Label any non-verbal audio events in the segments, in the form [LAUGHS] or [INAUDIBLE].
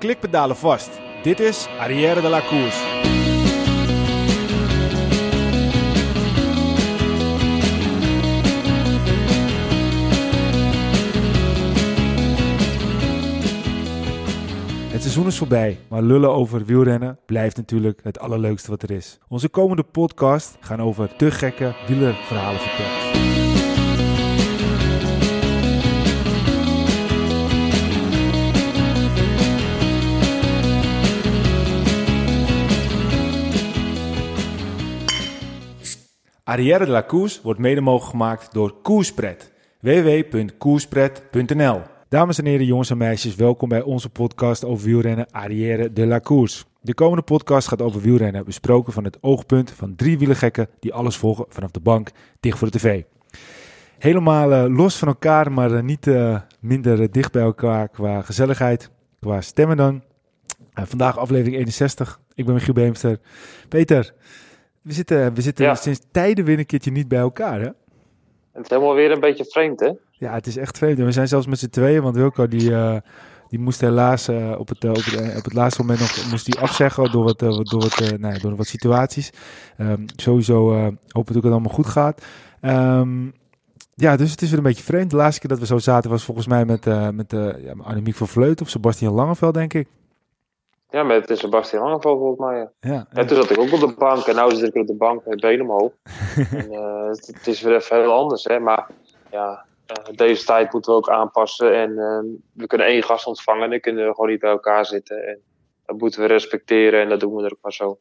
klikpedalen vast. Dit is Arrière de la Course. Het seizoen is voorbij, maar lullen over wielrennen blijft natuurlijk het allerleukste wat er is. Onze komende podcast gaan over te gekke wielerverhalen vertellen. Arrière de la Course wordt mede mogelijk gemaakt door Koerspret. www.koerspret.nl Dames en heren, jongens en meisjes, welkom bij onze podcast over wielrennen Arrière de la. De komende podcast gaat over wielrennen, besproken van het oogpunt van drie wielergekken die alles volgen vanaf de bank, dicht voor de tv. Helemaal uh, los van elkaar, maar uh, niet uh, minder dicht bij elkaar qua gezelligheid, qua stemmen dan. vandaag aflevering 61. Ik ben Michiel Beemster. Peter, we zitten, we zitten Ja. sinds tijden weer een keertje niet bij elkaar, hè? Het is helemaal weer een beetje vreemd, hè? Ja, het is echt vreemd. En we zijn zelfs met z'n tweeën, want Wilco die, eh, die moest helaas eh, op, het, eh, op, het, op het laatste moment nog moest die afzeggen door wat, door wat, ja, door wat situaties. Ehm, sowieso hopen we dat het allemaal goed gaat. Ehm, ja, dus het is weer een beetje vreemd. De laatste keer dat we zo zaten was volgens mij met, met ja, Annemiek van Vleut of Sebastian Langeveld, denk ik. Ja, met Sebastian Langeveld volgens mij. Ja. Ja, En toen zat ik ook op de bank en nu zit ik op de bank met benen omhoog. [LAUGHS] en, eh, het, het is weer even heel anders, hè? Maar ja, eh, deze tijd moeten we ook aanpassen. En eh, we kunnen één gast ontvangen en dan kunnen we gewoon niet bij elkaar zitten. En dat moeten we respecteren en dat doen we er ook maar zo.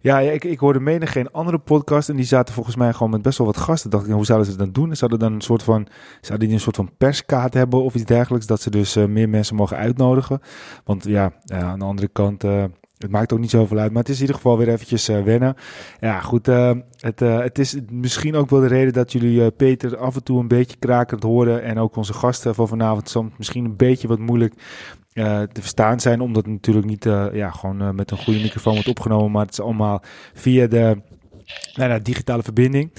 Ja, ik, ik hoorde menig geen andere podcast en die zaten volgens mij gewoon met best wel wat gasten. Dacht ik, hoe zouden ze het dan doen? Zouden dan een soort van, zouden die een soort van perskaart hebben of iets dergelijks, dat ze dus eh, meer mensen mogen uitnodigen? Want ja, aan de andere kant, eh, het maakt ook niet zoveel uit, maar het is in ieder geval weer eventjes eh, wennen. Ja, goed, het, het is misschien ook wel de reden dat jullie Peter af en toe een beetje krakend horen en ook onze gasten van vanavond soms misschien een beetje wat moeilijk eh, te verstaan zijn, omdat het natuurlijk niet eh, ja, gewoon eh, met een goede microfoon wordt opgenomen, maar het is allemaal via de nou, digitale verbinding.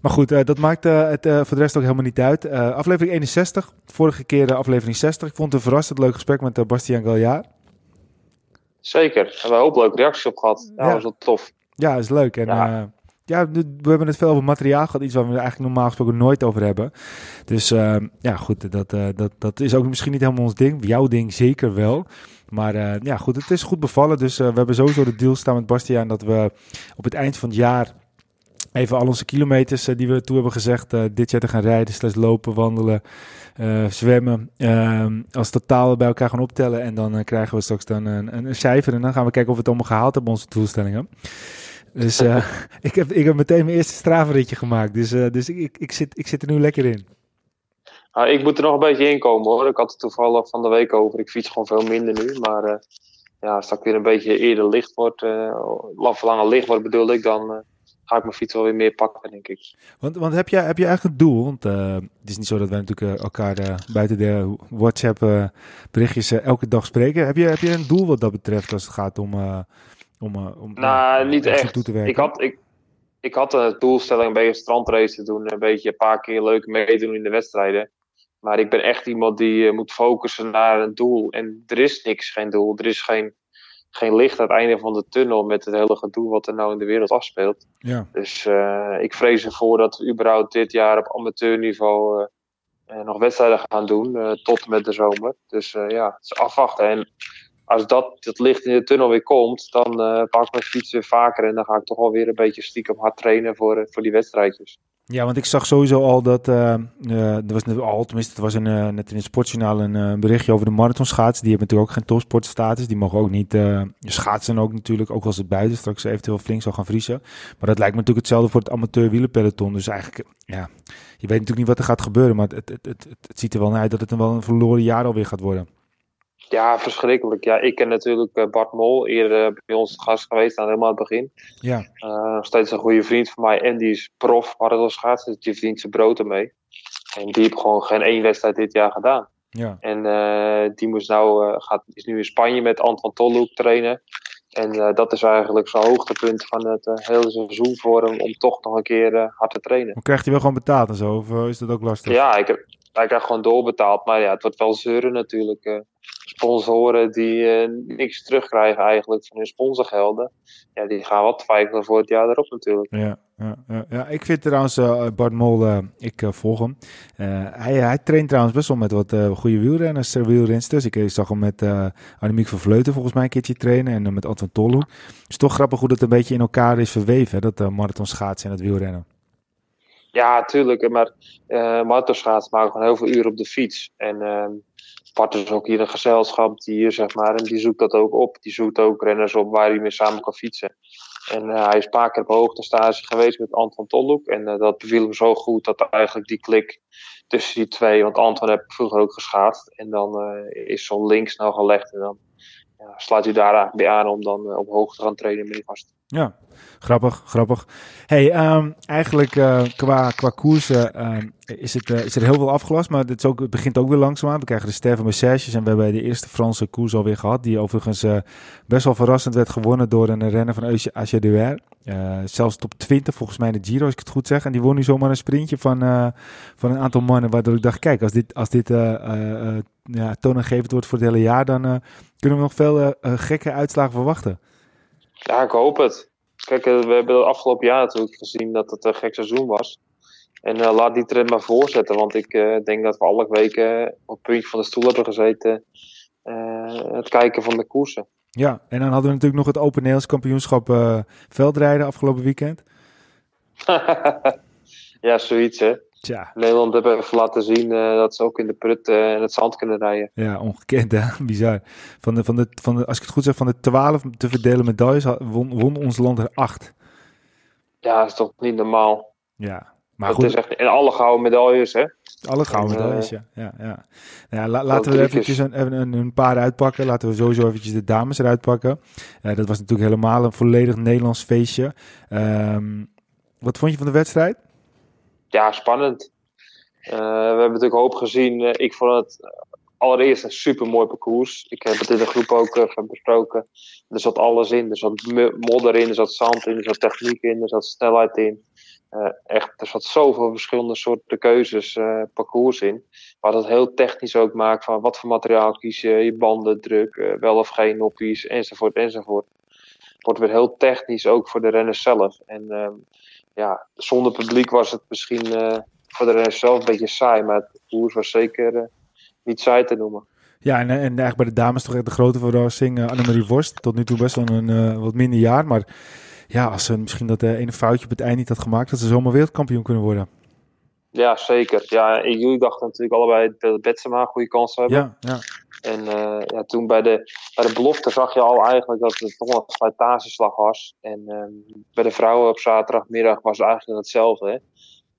Maar goed, dat maakt het voor de rest ook helemaal niet uit. Aflevering 61, vorige keer eh, aflevering 60. Ik vond het een verrassend leuk gesprek met Bastiaan Galjaar. Zeker. Daar hebben we ook leuke reacties op gehad. Ja, was wel tof. Ja, is leuk. En ja. Ja. we hebben het veel over materiaal gehad, iets waar we eigenlijk normaal gesproken nooit over hebben. Dus eh, ja, goed, dat, eh, dat, dat is ook misschien niet helemaal ons ding. Jouw ding zeker wel. Maar eh, ja, goed, het is goed bevallen. Dus eh, we hebben sowieso de deal staan met Bastiaan dat we op het eind van het jaar even al onze kilometers die we toe hebben gezegd dit jaar te gaan rijden, slechts lopen, wandelen, zwemmen, ehm, als totaal bij elkaar gaan optellen. En dan krijgen we straks dan een, een, een cijfer en dan gaan we kijken of we het allemaal gehaald hebben, onze doelstellingen. Dus eh, [LAUGHS] ik, heb, ik heb meteen mijn eerste stravenritje gemaakt. Dus, eh, dus ik, ik, ik, zit, ik zit er nu lekker in. Nou, ik moet er nog een beetje in komen hoor. Ik had het toevallig van de week over. Ik fiets gewoon veel minder nu. Maar eh, ja, als het weer een beetje eerder licht wordt, uh, of langer licht wordt bedoel ik, dan eh, ga ik mijn fiets wel weer meer pakken, denk ik. Want, want heb, jij, heb je eigenlijk een doel? Want eh, het is niet zo dat wij natuurlijk elkaar eh, buiten de WhatsApp eh, berichtjes elke dag spreken. Heb je, heb je een doel wat dat betreft als het gaat om... eh, om, eh, om Nou, eh, niet echt. Toe te werken? Ik had, ik, ik had een doelstelling een beetje een strandrace te doen. Een beetje een paar keer leuk meedoen in de wedstrijden. Maar ik ben echt iemand die eh, moet focussen naar een doel. En er is niks, geen doel. Er is geen, geen licht aan het einde van de tunnel met het hele gedoe wat er nou in de wereld afspeelt. Ja. Dus eh, ik vrees ervoor dat we überhaupt dit jaar op amateurniveau eh, eh, nog wedstrijden gaan doen. eh, tot en met de zomer. Dus eh, ja, het is afwachten. En als dat, dat licht in de tunnel weer komt, dan eh, pak ik mijn fiets weer vaker. En dan ga ik toch alweer een beetje stiekem hard trainen voor, eh, voor die wedstrijdjes. Ja, want ik zag sowieso al dat, eh, er was net al, tenminste, het was een, net in het sportjournaal een berichtje over de marathonschaats. Die hebben natuurlijk ook geen topsportstatus. Die mogen ook niet schaatsen ook natuurlijk, ook als het buiten straks eventueel flink zal gaan vriezen. Maar dat lijkt me natuurlijk hetzelfde voor het amateur wielerpeloton. Dus eigenlijk, ja, je weet natuurlijk niet wat er gaat gebeuren, maar het, het, het, het, het ziet er wel naar uit dat het een wel een verloren jaar alweer gaat worden. Ja, verschrikkelijk. Ja, ik ken natuurlijk eh, Bart Mol, eerder eh, bij ons gast geweest aan helemaal het begin. Ja, Uh, nog steeds een goede vriend van mij. En die is prof marathonschaatsen. Dus die verdient zijn brood ermee. En die heeft gewoon geen één wedstrijd dit jaar gedaan. ja. En die moest nou, gaat, is nu in Spanje met Anton Tolhoek trainen. En dat is eigenlijk zijn hoogtepunt van het hele seizoen voor hem. Om toch nog een keer hard te trainen. Maar krijgt hij wel gewoon betaald en zo? Of is dat ook lastig? Ja, ik heb, hij krijgt gewoon doorbetaald. Maar ja, het wordt wel zeuren natuurlijk. Eh. sponsoren die uh, niks terugkrijgen eigenlijk van hun sponsorgelden. Ja, die gaan wat twijfelen voor het jaar erop natuurlijk. Ja, ja, ja, ja. ik vind trouwens uh, Bart Mol, uh, ik volg hem. hij, hij traint trouwens best wel met wat goede wielrenners, wielrensters. Ik zag hem met Annemiek van Vleuten volgens mij een keertje trainen en met Anton Tollo. Het is toch grappig hoe dat een beetje in elkaar is verweven, hè, dat marathon schaatsen en het wielrennen. Ja, tuurlijk. Maar uh, marathonschaats maken gewoon heel veel uren op de fiets. En Bart is ook hier een gezelschap die hier, zeg maar, en die zoekt dat ook op. Die zoekt ook renners op waar hij mee samen kan fietsen. En uh, hij is een paar keer op hoogtestage geweest met Anton Tolloek. En uh, dat beviel hem zo goed dat eigenlijk die klik tussen die twee... Want Anton heb ik vroeger ook geschaatst. En dan uh, is zo'n link snel gelegd. En dan ja, sluit hij daar eigenlijk bij aan om dan op hoogte te gaan trainen met die vast. Ja, grappig, grappig. Hey, um, eigenlijk uh, qua, qua koersen um, is, het, uh, is er heel veel afgelast, maar het, begint ook weer langzaamaan. We krijgen de Sterven Messages en we hebben de eerste Franse koers alweer gehad, die overigens uh, best wel verrassend werd gewonnen door een renner van AG2R. zelfs top 20 volgens mij in de Giro, als ik het goed zeg. En die won nu zomaar een sprintje van, van een aantal mannen, waardoor ik dacht, kijk, als dit, als dit ja, toonaangevend wordt voor het hele jaar, dan kunnen we nog veel gekke uitslagen verwachten. Ja, ik hoop het. Kijk, eh, we hebben het afgelopen jaar natuurlijk gezien dat het een gek seizoen was. En uh, laat die trend maar voorzetten. Want ik uh, denk dat we alle weken op het puntje van de stoel hebben gezeten. Uh, het kijken van de koersen. Ja, en dan hadden we natuurlijk nog het Open Nederlands kampioenschap veldrijden afgelopen weekend. [LAUGHS] ja, zoiets hè. Tja. Nederland hebben even laten zien uh, dat ze ook in de prut uh, en het zand kunnen rijden. Ja, ongekend hè, [LAUGHS] bizar. Van de, van de, van de, als ik het goed zeg, van de twaalf te verdelen medailles won, won ons land er acht. Ja, dat is toch niet normaal. Ja, maar dat goed. Is echt in alle gouden medailles hè. Alle gouden en, medailles, ja. ja, ja. Nou ja la, laten we er eventjes een, een, een, paar uitpakken. Laten we sowieso eventjes de dames eruit pakken. dat was natuurlijk helemaal een volledig Nederlands feestje. Um, wat vond je van de wedstrijd? Ja, spannend. Uh, we hebben natuurlijk hoop gezien. Uh, ik vond het allereerst een super mooi parcours. Ik heb het in de groep ook besproken. Er zat alles in. Er zat modder in, er zat zand in, er zat techniek in, er zat snelheid in. echt, er zat zoveel verschillende soorten keuzes, parcours in. Wat het heel technisch ook maakt van wat voor materiaal kies je, je banden, druk, wel of geen noppies, enzovoort, enzovoort. Wordt weer heel technisch ook voor de renners zelf. En ehm, ja, zonder publiek was het misschien uh, voor de rest zelf een beetje saai. Maar het koers was zeker uh, niet saai te noemen. Ja, en, en eigenlijk bij de dames toch echt de grote verrassing. Uh, Annemarie Worst, tot nu toe best wel een wat minder jaar. Maar ja, als ze misschien dat ene foutje op het eind niet had gemaakt, dat ze zomaar wereldkampioen kunnen worden. Ja, zeker. Ja, jullie dachten natuurlijk allebei dat Betsema een goede kans hebben. Ja, ja. En uh, ja, toen bij de, bij de belofte zag je al eigenlijk dat het toch een slijtageslag was. En uh, bij de vrouwen op zaterdagmiddag was het eigenlijk hetzelfde.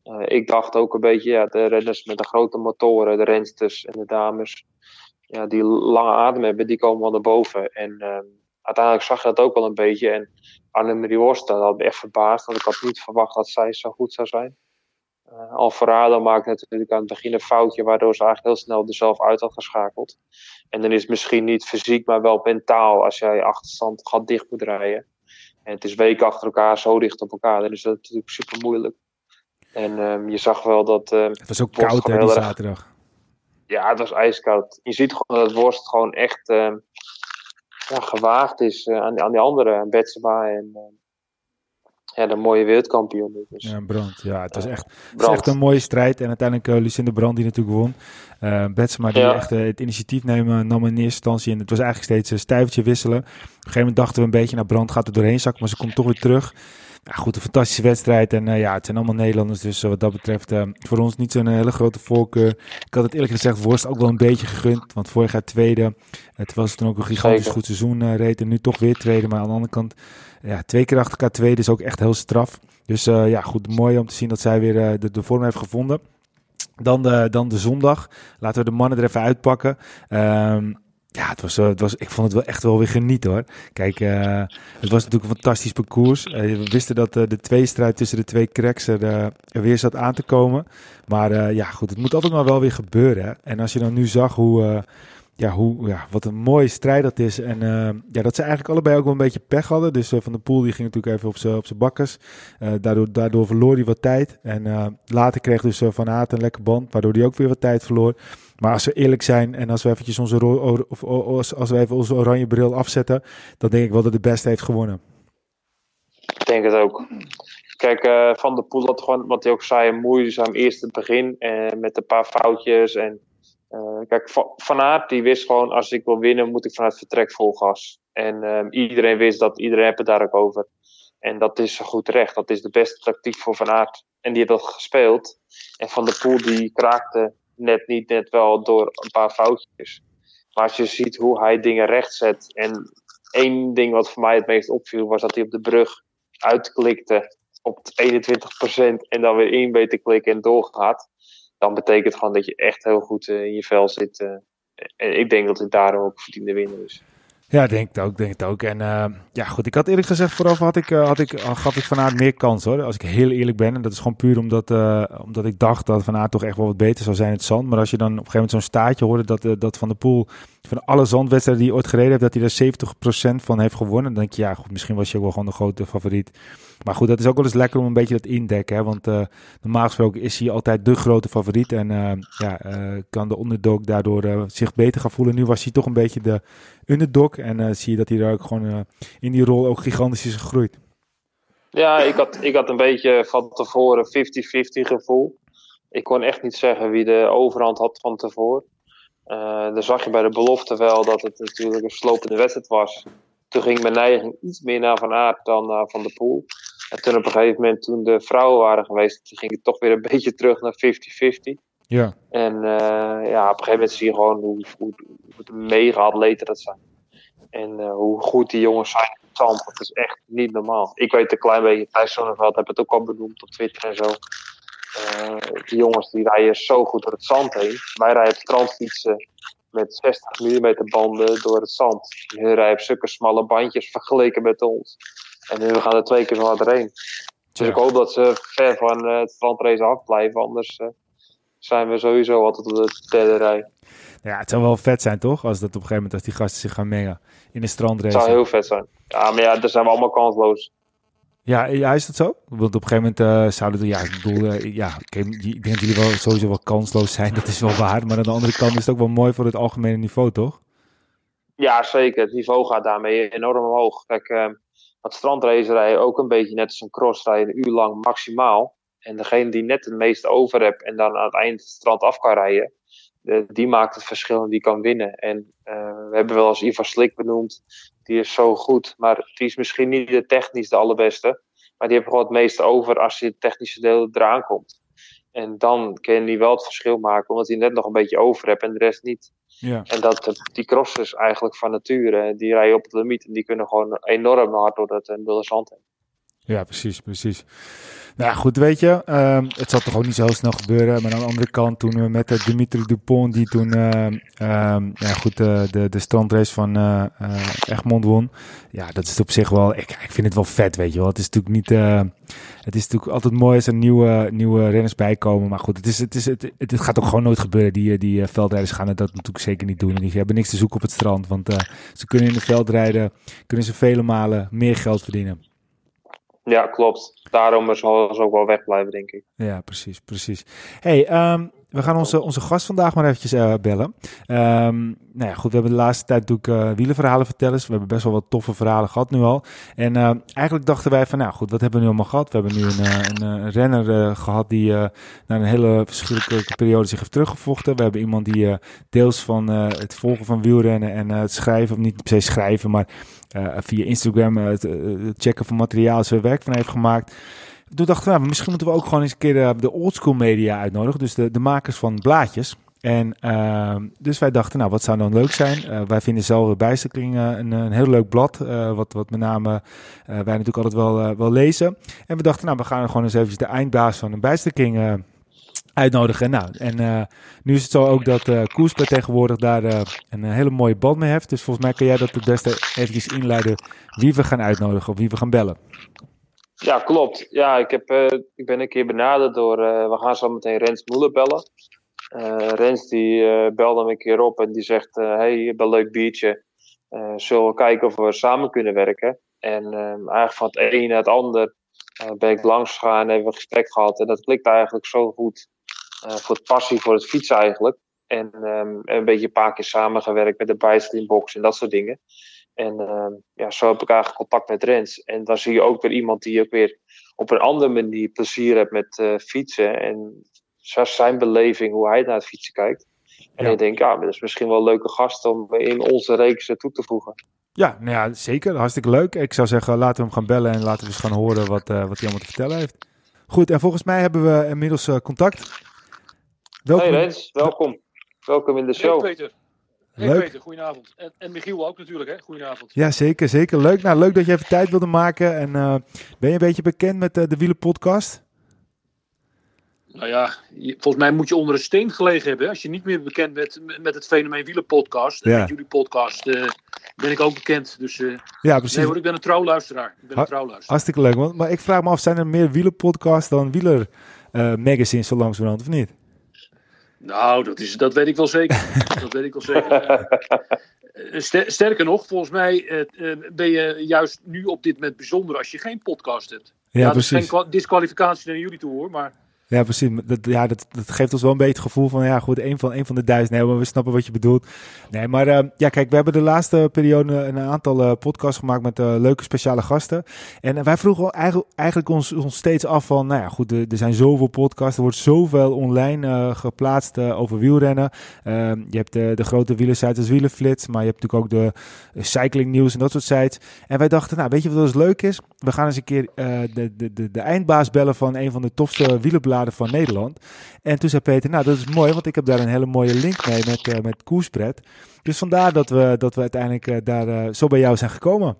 Uh, ik dacht ook een beetje, ja, de renners met de grote motoren, de rensters en de dames, ja, die lange adem hebben, die komen wel naar boven. En ehm, uiteindelijk zag je dat ook wel een beetje. En Annemarie Worst, dat had me echt verbaasd, want ik had niet verwacht dat zij zo goed zou zijn. Uh, Alvarado maakt natuurlijk aan het begin een foutje, waardoor ze eigenlijk heel snel er zelf uit had geschakeld. En dan is het misschien niet fysiek, maar wel mentaal als jij achterstand gaat dicht moet rijden. En het is weken achter elkaar zo dicht op elkaar, dan is dat natuurlijk super moeilijk. En um, je zag wel dat. Uh, het was ook koud hè, die zaterdag. Ja, het was ijskoud. Je ziet gewoon dat Worst gewoon echt ja, gewaagd is uh, aan, aan die andere, Betsema en ehm, ja, de mooie wereldkampioen. Dus. Ja, Brand. Ja, het was echt, het was echt een mooie strijd. En uiteindelijk uh, Lucinda Brand die natuurlijk won. Uh, Betsema die echt uh, het initiatief nemen, nam in eerste instantie. En het was eigenlijk steeds een stuivertje wisselen. Op een gegeven moment dachten we een beetje, nou Brand gaat er doorheen zakken. Maar ze komt toch weer terug. Ja, goed, een fantastische wedstrijd. En ja, het zijn allemaal Nederlanders. Dus wat dat betreft voor ons niet zo'n hele grote voorkeur. Ik had het eerlijk gezegd Worst ook wel een beetje gegund. Want vorig jaar tweede. Het was toen ook een gigantisch Zeker. goed seizoen reed. En nu toch weer tweede. Maar aan de andere kant ja, twee keer achter elkaar tweede is ook echt heel straf. Dus ja, goed, mooi om te zien dat zij weer de, de vorm heeft gevonden. Dan de, dan de zondag. Laten we de mannen er even uitpakken. Um, ja, het was, het was, ik vond het wel echt wel weer genieten hoor. Kijk, uh, het was natuurlijk een fantastisch parcours. we wisten dat de tweestrijd tussen de twee cracks er, er weer zat aan te komen. Maar ja, goed, het moet altijd maar wel weer gebeuren. En als je dan nu zag hoe ja, hoe, ja, wat een mooie strijd dat is. En ja, dat ze eigenlijk allebei ook wel een beetje pech hadden. Dus Van de Poel die ging natuurlijk even op zijn op bakkers. daardoor, daardoor verloor hij wat tijd. En later kreeg dus Van Aert een lekker band, waardoor hij ook weer wat tijd verloor. Maar als we eerlijk zijn en als we eventjes onze, of, als, we even onze oranje bril afzetten, dan denk ik wel dat de beste heeft gewonnen. Ik denk het ook. Kijk, Van der Poel had gewoon, wat hij ook zei, moeizaam eerst het begin. En eh, met een paar foutjes. En uh, kijk, Van Aert die wist gewoon, als ik wil winnen, moet ik vanuit vertrek vol gas. En uh, iedereen wist dat, iedereen heeft het daar ook over. En dat is goed recht. Dat is de beste tactiek voor Van Aert. En die heeft dat gespeeld. En Van der Poel die kraakte net niet, net wel door een paar foutjes. Maar als je ziet hoe hij dingen rechtzet. En één ding wat voor mij het meest opviel, was dat hij op de brug uitklikte op 21% en dan weer in te klikken en doorgaat. Dan betekent gewoon dat je echt heel goed eh, in je vel zit. Eh. en ik denk dat hij daarom ook verdiende winnen is. Ja, denk het ook, denk het ook. En uh, ja, goed, ik had eerlijk gezegd vooraf had ik, uh, had ik, gaf ik vanuit meer kans hoor. Als ik heel eerlijk ben. En dat is gewoon puur omdat, omdat ik dacht dat Van Aert toch echt wel wat beter zou zijn in het zand. Maar als je dan op een gegeven moment zo'n staatje hoorde dat, dat Van de Poel van alle zandwedstrijden die hij ooit gereden heeft, dat hij er 70% van heeft gewonnen. Dan denk je, ja goed, misschien was je ook wel gewoon de grote favoriet. Maar goed, dat is ook wel eens lekker om een beetje dat indekken. Hè? Want normaal gesproken is hij altijd de grote favoriet. En ja, kan de underdog daardoor zich beter gaan voelen. Nu was hij toch een beetje de underdog. En zie je dat hij daar ook gewoon in die rol ook gigantisch is gegroeid. Ja, ik had, ik had een beetje van tevoren 50-50 gevoel. Ik kon echt niet zeggen wie de overhand had van tevoren. Uh, dan zag je bij de belofte wel dat het natuurlijk een slopende wedstrijd was. Toen ging mijn neiging iets meer naar Van Aert dan naar Van de Poel. En toen op een gegeven moment, toen de vrouwen waren geweest, ging het toch weer een [LAUGHS] beetje terug naar 50-50. Ja. En uh, ja, op een gegeven moment zie je gewoon hoe, hoe, hoe mega atleten dat zijn. En uh, hoe goed die jongens zijn in het zand. Dat is echt niet normaal. Ik weet een klein beetje, Thijs Zonneveld heb het ook al benoemd op Twitter en zo. Uh, die jongens die rijden zo goed door het zand heen. Wij rijden op strandfietsen met 60 mm banden door het zand. Hun rijden op zulke smalle bandjes vergeleken met ons. En nu gaan er twee keer zo hard heen. Dus ik hoop dat ze ver van uh, het strandrace afblijven. Anders zijn we sowieso altijd op de derde rij. Ja, het zou wel vet zijn, toch? Als dat op een gegeven moment als die gasten zich gaan mengen in een strandrace. Het zou heel vet zijn. Ja, maar ja, daar zijn we allemaal kansloos. Ja, ja, is dat zo? Want op een gegeven moment uh, zouden er, ja, ik bedoel, uh, ja, ik denk dat jullie wel sowieso wel kansloos zijn, [LAUGHS] dat is wel waar. Maar aan de andere kant is het ook wel mooi voor het algemene niveau, toch? Ja, zeker. Het niveau gaat daarmee enorm omhoog. Kijk, uh, het strandrace rijden ook een beetje net als een cross rijden, een uur lang maximaal. En degene die net het meeste over hebt en dan aan het eind het strand af kan rijden, de, die maakt het verschil en die kan winnen. En we hebben wel als Ivar Slik benoemd, die is zo goed. Maar die is misschien niet de technisch de allerbeste. Maar die heeft gewoon het meeste over als je het technische deel eraan komt. En dan kan hij wel het verschil maken, omdat hij net nog een beetje over hebt en de rest niet. Ja. En dat, die crossers eigenlijk van nature, die rijden op het limiet en die kunnen gewoon enorm hard door dat en de zand heen. Ja, precies, precies. Nou goed, weet je, uh, het zal toch ook niet zo snel gebeuren. Maar aan de andere kant, toen we met uh, Dimitri Dupont, die toen uh, ja, goed, uh, de, de strandrace van Egmond won. Ja, dat is op zich wel, ik, ik vind het wel vet, weet je wel. Het is natuurlijk niet, het is natuurlijk altijd mooi als er nieuwe, nieuwe renners bijkomen. Maar goed, het, is, het, is, het, het, gaat ook gewoon nooit gebeuren. Die, die veldrijders gaan het dat natuurlijk zeker niet doen. En die hebben niks te zoeken op het strand. Want ze kunnen in de veldrijden, kunnen ze vele malen meer geld verdienen. Ja, klopt. Daarom zal ze ook wel wegblijven, denk ik. Ja, precies, precies. hey, um, we gaan onze, onze gast vandaag maar eventjes uh, bellen. Um, nou ja, goed, we hebben de laatste tijd natuurlijk uh, wielenverhalen vertellen. We hebben best wel wat toffe verhalen gehad nu al. En uh, eigenlijk dachten wij van, nou goed, wat hebben we nu allemaal gehad? We hebben nu een, een, een renner gehad die na een hele verschillende periode zich heeft teruggevochten. We hebben iemand die deels van het volgen van wielrennen en het schrijven, of niet per se schrijven, maar via Instagram het, het checken van materiaal zijn werk van heeft gemaakt toen dachten we, nou, misschien moeten we ook gewoon eens een keer de, eh, de oldschool media uitnodigen. Dus de, de makers van blaadjes. En uh, dus wij dachten, nou, wat zou dan leuk zijn? Wij vinden zelf Bijstekling uh, een, een heel leuk blad. wat, wat met name wij natuurlijk altijd wel, wel lezen. En we dachten, nou, we gaan gewoon eens eventjes de eindbaas van een Bijstekling uitnodigen. Nou, en nu is het zo ook dat uh, Koesper tegenwoordig daar een hele mooie band mee heeft. Dus volgens mij kan jij dat het beste eventjes inleiden wie we gaan uitnodigen of wie we gaan bellen. Ja, klopt. Ja, ik, heb, ik ben een keer benaderd door. We gaan zo meteen Rens Moeller bellen. Rens die belde me een keer op en die zegt: Hey, je hebt een leuk biertje. zullen we kijken of we samen kunnen werken? En ehm, eigenlijk van het een naar het ander ben ik langs gegaan en hebben we een gesprek gehad. En dat klikt eigenlijk zo goed voor het passie voor het fietsen eigenlijk. En um, een beetje een paar keer samengewerkt met de bijstelingbox en dat soort dingen. En uh, ja, zo heb ik eigenlijk contact met Rens. En dan zie je ook weer iemand die ook weer op een andere manier plezier heeft met uh, fietsen. En zijn beleving, hoe hij naar het fietsen kijkt. En ja. ik denk, ja, dat is misschien wel een leuke gast om in onze reeks toe te voegen. Ja, nou ja, zeker. Hartstikke leuk. Ik zou zeggen, laten we hem gaan bellen en laten we eens gaan horen wat, uh, wat hij allemaal te vertellen heeft. Goed, en volgens mij hebben we inmiddels uh, contact. Welkom. Hey Rens, welkom. Welkom in de show. Hey Peter. Hey leuk. Peter, goedenavond. En, en Michiel ook natuurlijk, hè? Goedenavond. Ja, zeker, zeker. Leuk. Nou, leuk dat je even tijd wilde maken. En uh, ben je een beetje bekend met uh, de Wielenpodcast? Nou ja, volgens mij moet je onder een steen gelegen hebben. Hè? Als je niet meer bekend bent met het fenomeen Wielenpodcast. Ja. Met jullie podcast uh, ben ik ook bekend. Dus ja, precies. Nee hoor, ik ben een trouwluisteraar. Ik ben een trouwluisteraar. Hartstikke leuk. Want, maar ik vraag me af, zijn er meer Wielenpodcasts dan Wieler magazines zo langzamerhand of niet? Nou, dat, is, dat weet ik wel zeker. [LAUGHS] dat weet ik wel zeker. Uh, sterker nog, volgens mij uh, ben je juist nu op dit moment bijzonder als je geen podcast hebt. Ja, ja precies. Dat is geen disqualificatie naar jullie toe hoor, maar ja, precies. Dat, ja, dat, dat geeft ons wel een beetje het gevoel van, ja goed, een van, een van de duizend. Nee, maar we snappen wat je bedoelt. Nee, maar uh, ja, kijk, we hebben de laatste periode een aantal uh, podcasts gemaakt met uh, leuke speciale gasten. En wij vroegen eigenlijk, eigenlijk ons, ons steeds af van, nou ja, goed, er, zijn zoveel podcasts. Er wordt zoveel online geplaatst over wielrennen. Ehm, je hebt de, de grote wielersites als Wielerflits, maar je hebt natuurlijk ook de cycling nieuws en dat soort sites. En wij dachten, nou, weet je wat dus leuk is? We gaan eens een keer de, de, de, de eindbaas bellen van een van de tofste wielerbladen van Nederland. En toen zei Peter, nou dat is mooi, want ik heb daar een hele mooie link mee met, uh, met Koerspret. Dus vandaar dat we, dat we uiteindelijk uh, daar uh, zo bij jou zijn gekomen.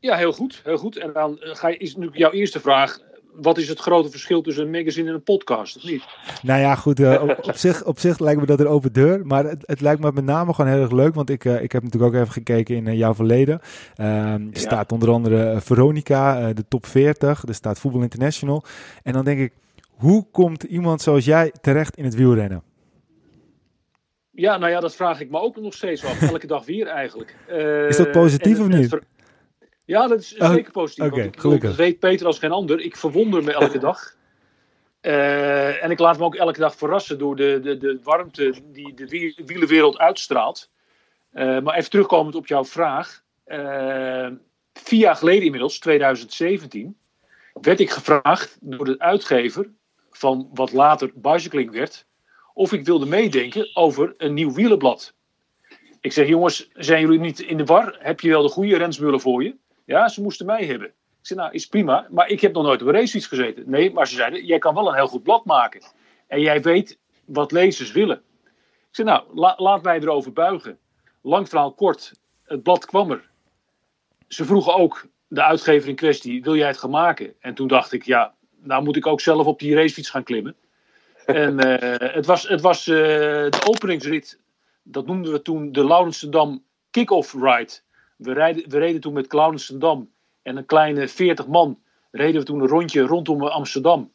Ja, heel goed. Heel goed. En dan ga je, is nu jouw eerste vraag. Wat is het grote verschil tussen een magazine en een podcast, of niet? Nou ja, goed. Uh, op, op, zich, op zich lijkt me dat een open deur. Maar het, het, lijkt me met name gewoon heel erg leuk. Want ik, uh, ik heb natuurlijk ook even gekeken in uh, jouw verleden. er ja. staat onder andere Veronica, de top 40. Er staat Voetbal International. En dan denk ik, hoe komt iemand zoals jij terecht in het wielrennen? Ja, nou ja, dat vraag ik me ook nog steeds af. Elke dag weer eigenlijk. is dat positief of niet? Ja, dat is oh, zeker positief. Okay, want ik, dat weet Peter als geen ander. Ik verwonder me elke [LAUGHS] dag. Uh, en ik laat me ook elke dag verrassen door de, de, de warmte die de wielenwereld uitstraalt. Uh, maar even terugkomend op jouw vraag. Uh, vier jaar geleden inmiddels, 2017, werd ik gevraagd door de uitgever van wat later Bicycling werd, of ik wilde meedenken over een nieuw wielenblad. Ik zeg, jongens, zijn jullie niet in de war? Heb je wel de goede rensmullen voor je? Ja, ze moesten mij hebben. Ik zei, nou, is prima, maar ik heb nog nooit op een racefiets gezeten. Nee, maar ze zeiden, jij kan wel een heel goed blad maken. En jij weet wat lezers willen. Ik zei, nou, laat mij erover buigen. Lang verhaal kort, het blad kwam er. Ze vroegen ook, de uitgever in kwestie, wil jij het gaan maken? En toen dacht ik, ja, nou moet ik ook zelf op die racefiets gaan klimmen. [LAUGHS] en uh, het was, het was uh, de openingsrit, dat noemden we toen de Laurensendam kick-off ride. We, rijden, we reden toen met Klauwensendam en een kleine 40 man reden we toen een rondje rondom Amsterdam.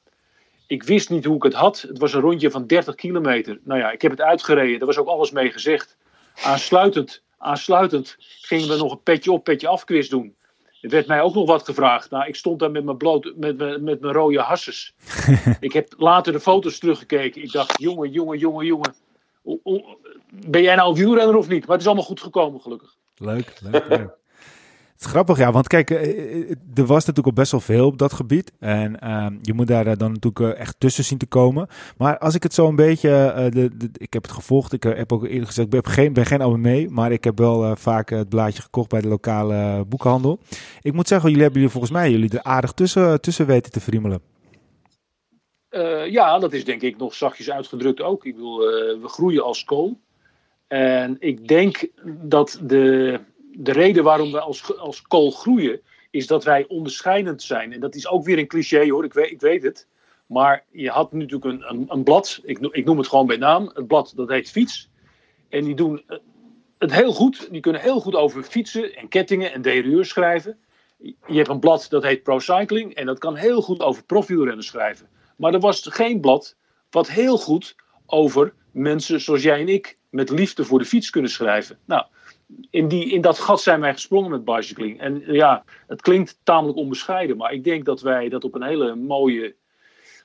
Ik wist niet hoe ik het had. Het was een rondje van 30 kilometer. Nou ja, ik heb het uitgereden. Daar was ook alles mee gezegd. Aansluitend, aansluitend gingen we nog een petje op, petje af quiz doen. Er werd mij ook nog wat gevraagd. Nou, ik stond daar met mijn, bloot, met, met, met mijn rode hasses. [LAUGHS] ik heb later de foto's teruggekeken. Ik dacht, jongen, jongen, jongen, jongen. Ben jij nou wielrenner of niet? Maar het is allemaal goed gekomen, gelukkig. Leuk, leuk. Het is grappig, ja, want kijk, eh, eh, er was natuurlijk al best wel veel op dat gebied. En uh, je moet daar dan natuurlijk echt tussen zien te komen. Maar als ik het zo een beetje, de, ik heb het gevolgd, ik heb ook eerder gezegd, ik ben geen, ben geen abonnee, maar ik heb wel vaak het blaadje gekocht bij de lokale boekhandel. Ik moet zeggen, jullie hebben jullie volgens mij jullie er aardig tussen, tussen weten te friemelen. ja, dat is denk ik nog zachtjes uitgedrukt ook. Ik bedoel, we groeien als kool. En ik denk dat de, de reden waarom we als, als kool groeien, is dat wij onderscheidend zijn. En dat is ook weer een cliché hoor, ik weet, ik weet het. Maar je had natuurlijk een, een, een blad, ik, ik, noem het gewoon bij naam, het blad dat heet Fiets. En die doen het heel goed, die kunnen heel goed over fietsen en kettingen en derailleurs schrijven. Je hebt een blad dat heet Pro Cycling en dat kan heel goed over profielrennen schrijven. Maar er was geen blad wat heel goed over mensen zoals jij en ik met liefde voor de fiets kunnen schrijven. Nou, in, die, in dat gat zijn wij gesprongen met bicycling. En ja, het klinkt tamelijk onbescheiden, maar ik denk dat wij dat op een hele mooie,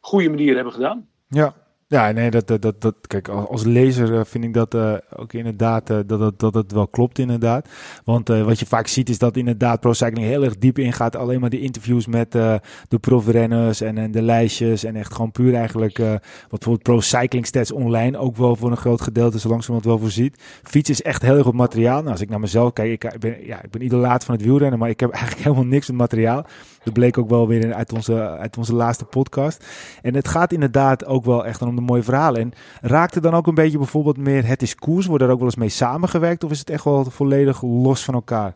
goede manier hebben gedaan. Ja, ja, nee, dat, dat, dat, kijk, als lezer eh, vind ik dat uh, ook inderdaad, uh, dat, dat, dat het wel klopt inderdaad. Want wat je vaak ziet is dat inderdaad Pro Cycling heel erg diep ingaat. Alleen maar die interviews met de profrenners en, en de lijstjes. En echt gewoon puur eigenlijk, wat bijvoorbeeld Pro Cycling Stats online ook wel voor een groot gedeelte zo langzamerhand wel voorziet. Fiets is echt heel erg op materiaal. Nou, als ik naar mezelf kijk, ik, ben, ja, ik ben idolaat van het wielrennen, maar ik heb [LAUGHS] eigenlijk helemaal niks met materiaal. Dat bleek ook wel weer uit onze, uit onze laatste podcast. En het gaat inderdaad ook wel echt om de mooie verhalen. En raakt er dan ook een beetje bijvoorbeeld meer het is koers? Wordt er ook wel eens mee samengewerkt? Of is het echt wel volledig los van elkaar?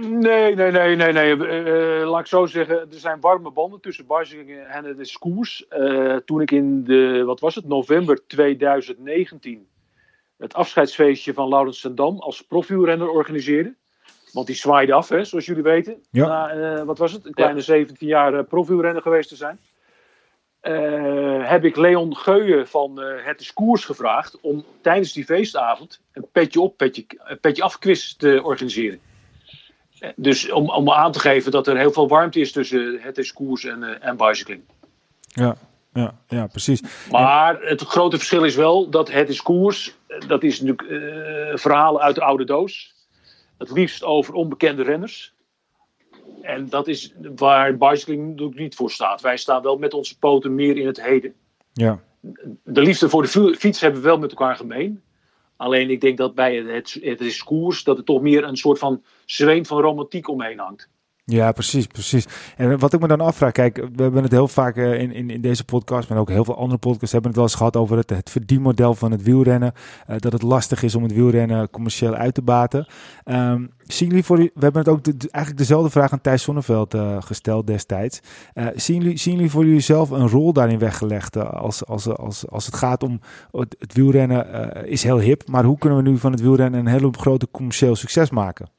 Nee, nee, nee, nee, nee. Uh, laat ik zo zeggen, er zijn warme banden tussen Barsing en het is koers. Uh, toen ik in de, wat was het, november 2019 het afscheidsfeestje van Laurens Sendam als profielrenner organiseerde. Want die zwaaide af, hè, zoals jullie weten. Ja. Na, uh, wat was het? Een kleine 17 jaar uh, profielrenner geweest te zijn. Uh, heb ik Leon Geuyen van Het is Koers gevraagd om tijdens die feestavond een petje op, petje, petje af quiz te organiseren. Dus om, om aan te geven dat er heel veel warmte is tussen Het is Koers en, en bicycling. Ja, ja, ja, precies. Maar het grote verschil is wel dat Het is Koers, dat is natuurlijk verhalen uit de oude doos het liefst over onbekende renners. En dat is waar bicycling natuurlijk niet voor staat. Wij staan wel met onze poten meer in het heden. Ja. De liefde voor de fiets hebben we wel met elkaar gemeen. Alleen ik denk dat bij het, het discours dat er toch meer een soort van zweem van romantiek omheen hangt. Ja, precies, precies. En wat ik me dan afvraag, kijk, we hebben het heel vaak uh, in, in, in deze podcast, maar ook heel veel andere podcasts hebben het wel eens gehad over het, het verdienmodel van het wielrennen. Uh, dat het lastig is om het wielrennen commercieel uit te baten. Um, zien jullie voor, we hebben het ook eigenlijk dezelfde vraag aan Thijs Zonneveld uh, gesteld destijds. zien, jullie, zien jullie voor jullie zelf een rol daarin weggelegd als, als, als, als het gaat om het, het wielrennen is heel hip, maar hoe kunnen we nu van het wielrennen een hele grote commercieel succes maken?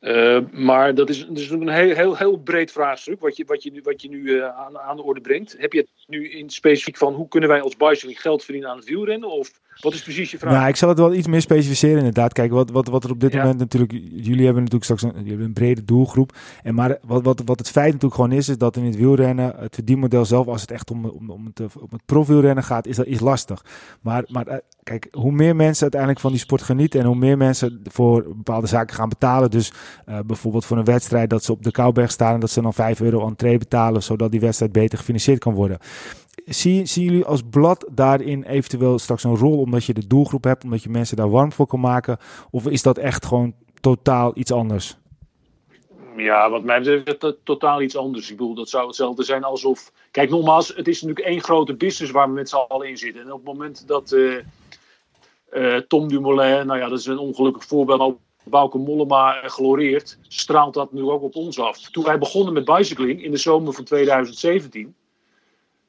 Uh, maar dat is, dat is een heel, heel, heel breed vraagstuk wat je, wat je nu, wat je nu uh, aan, aan de orde brengt. Heb je het nu in specifiek van hoe kunnen wij als bicycling geld verdienen aan het wielrennen? Of wat is precies je vraag? Nou, ik zal het wel iets meer specificeren inderdaad. Kijk, wat, wat, wat er op dit moment natuurlijk... Jullie hebben natuurlijk straks een, jullie hebben een brede doelgroep. En maar wat, wat, wat het feit natuurlijk gewoon is, is dat in het wielrennen... het verdienmodel zelf, als het echt om, om, om, het, om het profielrennen gaat, is dat is lastig. Maar, maar eh, kijk, hoe meer mensen uiteindelijk van die sport genieten... en hoe meer mensen voor bepaalde zaken gaan betalen... dus uh, bijvoorbeeld voor een wedstrijd dat ze op de Kouberg staan... en dat ze dan 5 euro entree betalen... zodat die wedstrijd beter gefinancierd kan worden Zie, zien jullie als blad daarin eventueel straks een rol omdat je de doelgroep hebt, omdat je mensen daar warm voor kan maken? Of is dat echt gewoon totaal iets anders? Ja, wat mij betreft totaal iets anders. Ik bedoel, dat zou hetzelfde zijn alsof. Kijk, nogmaals, het is natuurlijk één grote business waar we met z'n allen in zitten. En op het moment dat uh, uh, Tom Dumoulin, nou ja, dat is een ongelukkig voorbeeld, Bauke Mollema gloreert, straalt dat nu ook op ons af. Toen wij begonnen met bicycling in de zomer van 2017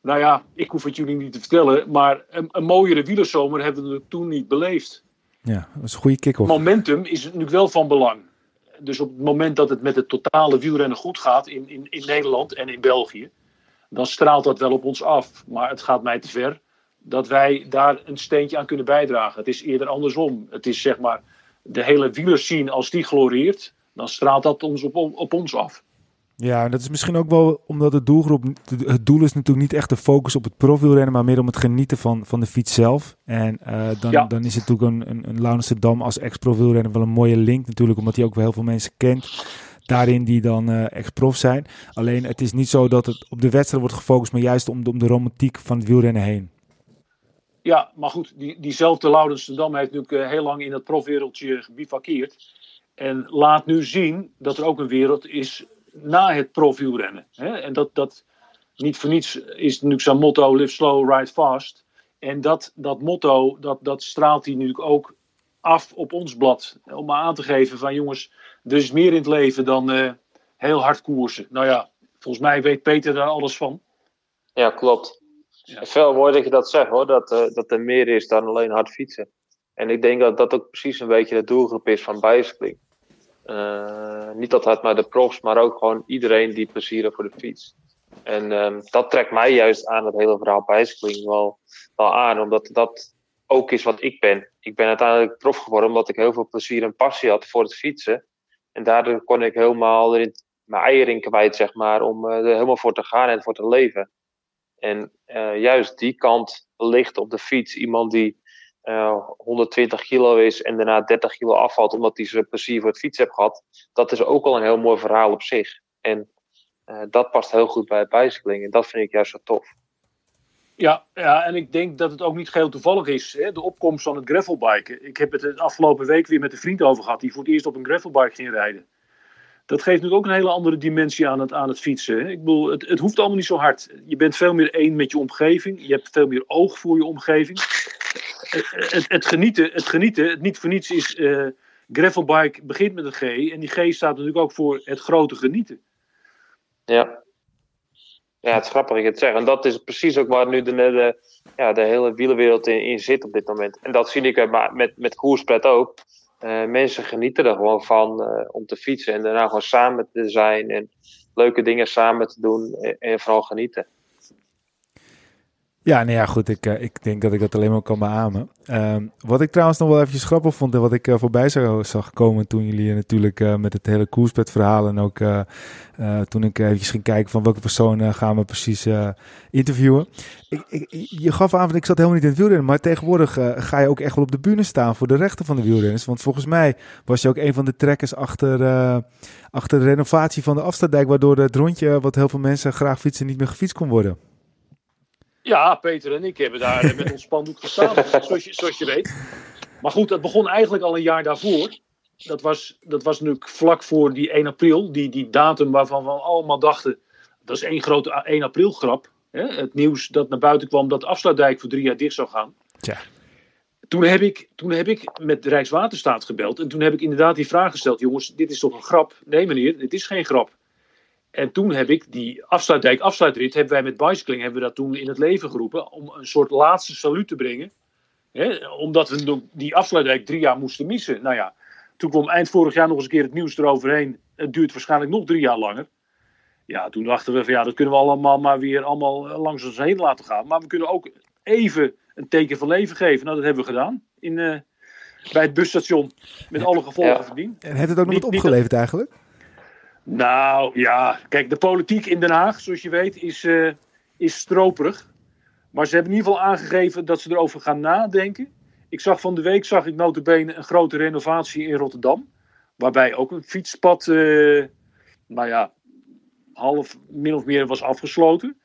nou ja, ik hoef het jullie niet te vertellen, maar een, een mooiere wielerzomer hebben we toen niet beleefd. Ja, dat is een goede kick-off. Momentum is natuurlijk wel van belang. Dus op het moment dat het met het totale wielrennen goed gaat in, in, in Nederland en in België, dan straalt dat wel op ons af. Maar het gaat mij te ver dat wij daar een steentje aan kunnen bijdragen. Het is eerder andersom. Het is zeg maar de hele wielerscene, als die gloreert, dan straalt dat ons op, op ons af. Ja, en dat is misschien ook wel omdat de doelgroep, het doel is natuurlijk niet echt de focus op het profielrennen, maar meer om het genieten van, van de fiets zelf. En uh, dan, dan is het natuurlijk een, een, een als ex-profielrenner wel een mooie link natuurlijk, omdat hij ook wel heel veel mensen kent daarin die dan uh, ex-prof zijn. Alleen het is niet zo dat het op de wedstrijd wordt gefocust, maar juist om de, om de romantiek van het wielrennen heen. Ja, maar goed, die, diezelfde Laurens Dam heeft natuurlijk uh, heel lang in het profwereldje gebivakkeerd. En laat nu zien dat er ook een wereld is na het profielrennen. Hè? En dat, dat niet voor niets is natuurlijk zijn motto: live slow, ride fast. En dat, dat motto, dat, dat straalt hij nu ook af op ons blad. Om maar aan te geven van jongens, er is meer in het leven dan uh, heel hard koersen. Nou ja, volgens mij weet Peter daar alles van. Ja, klopt. Ja. Veel mooi dat je dat zegt hoor, dat, uh, dat er meer is dan alleen hard fietsen. En ik denk dat dat ook precies een beetje de doelgroep is van bicycling. Uh, niet altijd maar de profs, maar ook gewoon iedereen die plezier heeft voor de fiets. En ehm, dat trekt mij juist aan het hele verhaal bicycling wel, wel aan, omdat dat ook is wat ik ben. Ik ben uiteindelijk prof geworden omdat ik heel veel plezier en passie had voor het fietsen. En daardoor kon ik helemaal erin, mijn eieren kwijt, zeg maar, om er helemaal voor te gaan en voor te leven. En uh, juist die kant ligt op de fiets. Iemand die eh, 120 kilo is en daarna 30 kilo afvalt omdat hij zijn plezier voor het fietsen heeft gehad. Dat is ook al een heel mooi verhaal op zich. En uh, dat past heel goed bij het bicycling. En dat vind ik juist zo tof. Ja, ja, en ik denk dat het ook niet geheel toevallig is, hè, de opkomst van het gravelbiken. Ik heb het de afgelopen week weer met een vriend over gehad, die voor het eerst op een gravelbike ging rijden dat geeft natuurlijk ook een hele andere dimensie aan het, aan het fietsen. Ik bedoel, het, het hoeft allemaal niet zo hard. Je bent veel meer één met je omgeving. Je hebt veel meer oog voor je omgeving. Het, het, genieten, het genieten, het niet voor niets is... Uh, gravelbike begint met een G. En die G staat natuurlijk ook voor het grote genieten. Ja. Ja, het is grappig dat je het zegt. En dat is precies ook waar nu de, ja, de hele wielenwereld in, zit op dit moment. En dat zie ik met, met koerspret ook. Uh, mensen genieten er gewoon van uh, om te fietsen en daarna gewoon samen te zijn en leuke dingen samen te doen en, en vooral genieten. Ja, nou ja, goed. Ik, uh, ik denk dat ik dat alleen maar kan beamen. Uh, wat ik trouwens nog wel eventjes grappig vond en wat ik uh, voorbij zag, zag komen toen jullie natuurlijk uh, met het hele koerspet verhaal en ook toen ik eventjes ging kijken van welke persoon gaan we precies interviewen. Ik, ik, je gaf aan van ik zat helemaal niet in het wielrennen, maar tegenwoordig ga je ook echt wel op de bühne staan voor de rechten van de wielrenners. Want volgens mij was je ook een van de trekkers achter, achter de renovatie van de Afstaddijk, waardoor het rondje wat heel veel mensen graag fietsen niet meer gefietst kon worden. Ja, Peter en ik hebben daar [LAUGHS] met ons spandoek gestaan, zoals je, zoals je weet. Maar goed, dat begon eigenlijk al een jaar daarvoor. Dat was, dat was nu vlak voor die 1 april, die, die datum waarvan we allemaal dachten, dat is één grote 1 april grap. Hè? Het nieuws dat naar buiten kwam dat de afsluitdijk voor drie jaar dicht zou gaan. Toen heb, ik, toen heb ik met Rijkswaterstaat gebeld en toen heb ik inderdaad die vraag gesteld. Jongens, dit is toch een grap? Nee meneer, dit is geen grap. En toen heb ik die afsluitdijk, afsluitrit, hebben wij met bicycling hebben we dat toen in het leven geroepen. Om een soort laatste saluut te brengen. Hè, omdat we die afsluitdijk drie jaar moesten missen. Nou ja, toen kwam eind vorig jaar nog eens een keer het nieuws eroverheen. Het duurt waarschijnlijk nog drie jaar langer. Ja, toen dachten we van ja, dat kunnen we allemaal maar weer allemaal langs ons heen laten gaan. Maar we kunnen ook even een teken van leven geven. Nou, dat hebben we gedaan in, uh, bij het busstation. Met alle gevolgen ja. dien. En heeft het ook nog wat opgeleverd eigenlijk? Nou ja, kijk, de politiek in Den Haag, zoals je weet, is, uh, is stroperig. Maar ze hebben in ieder geval aangegeven dat ze erover gaan nadenken. Ik zag van de week, zag ik notabene een grote renovatie in Rotterdam. Waarbij ook een fietspad, uh, nou ja, half min of meer was afgesloten.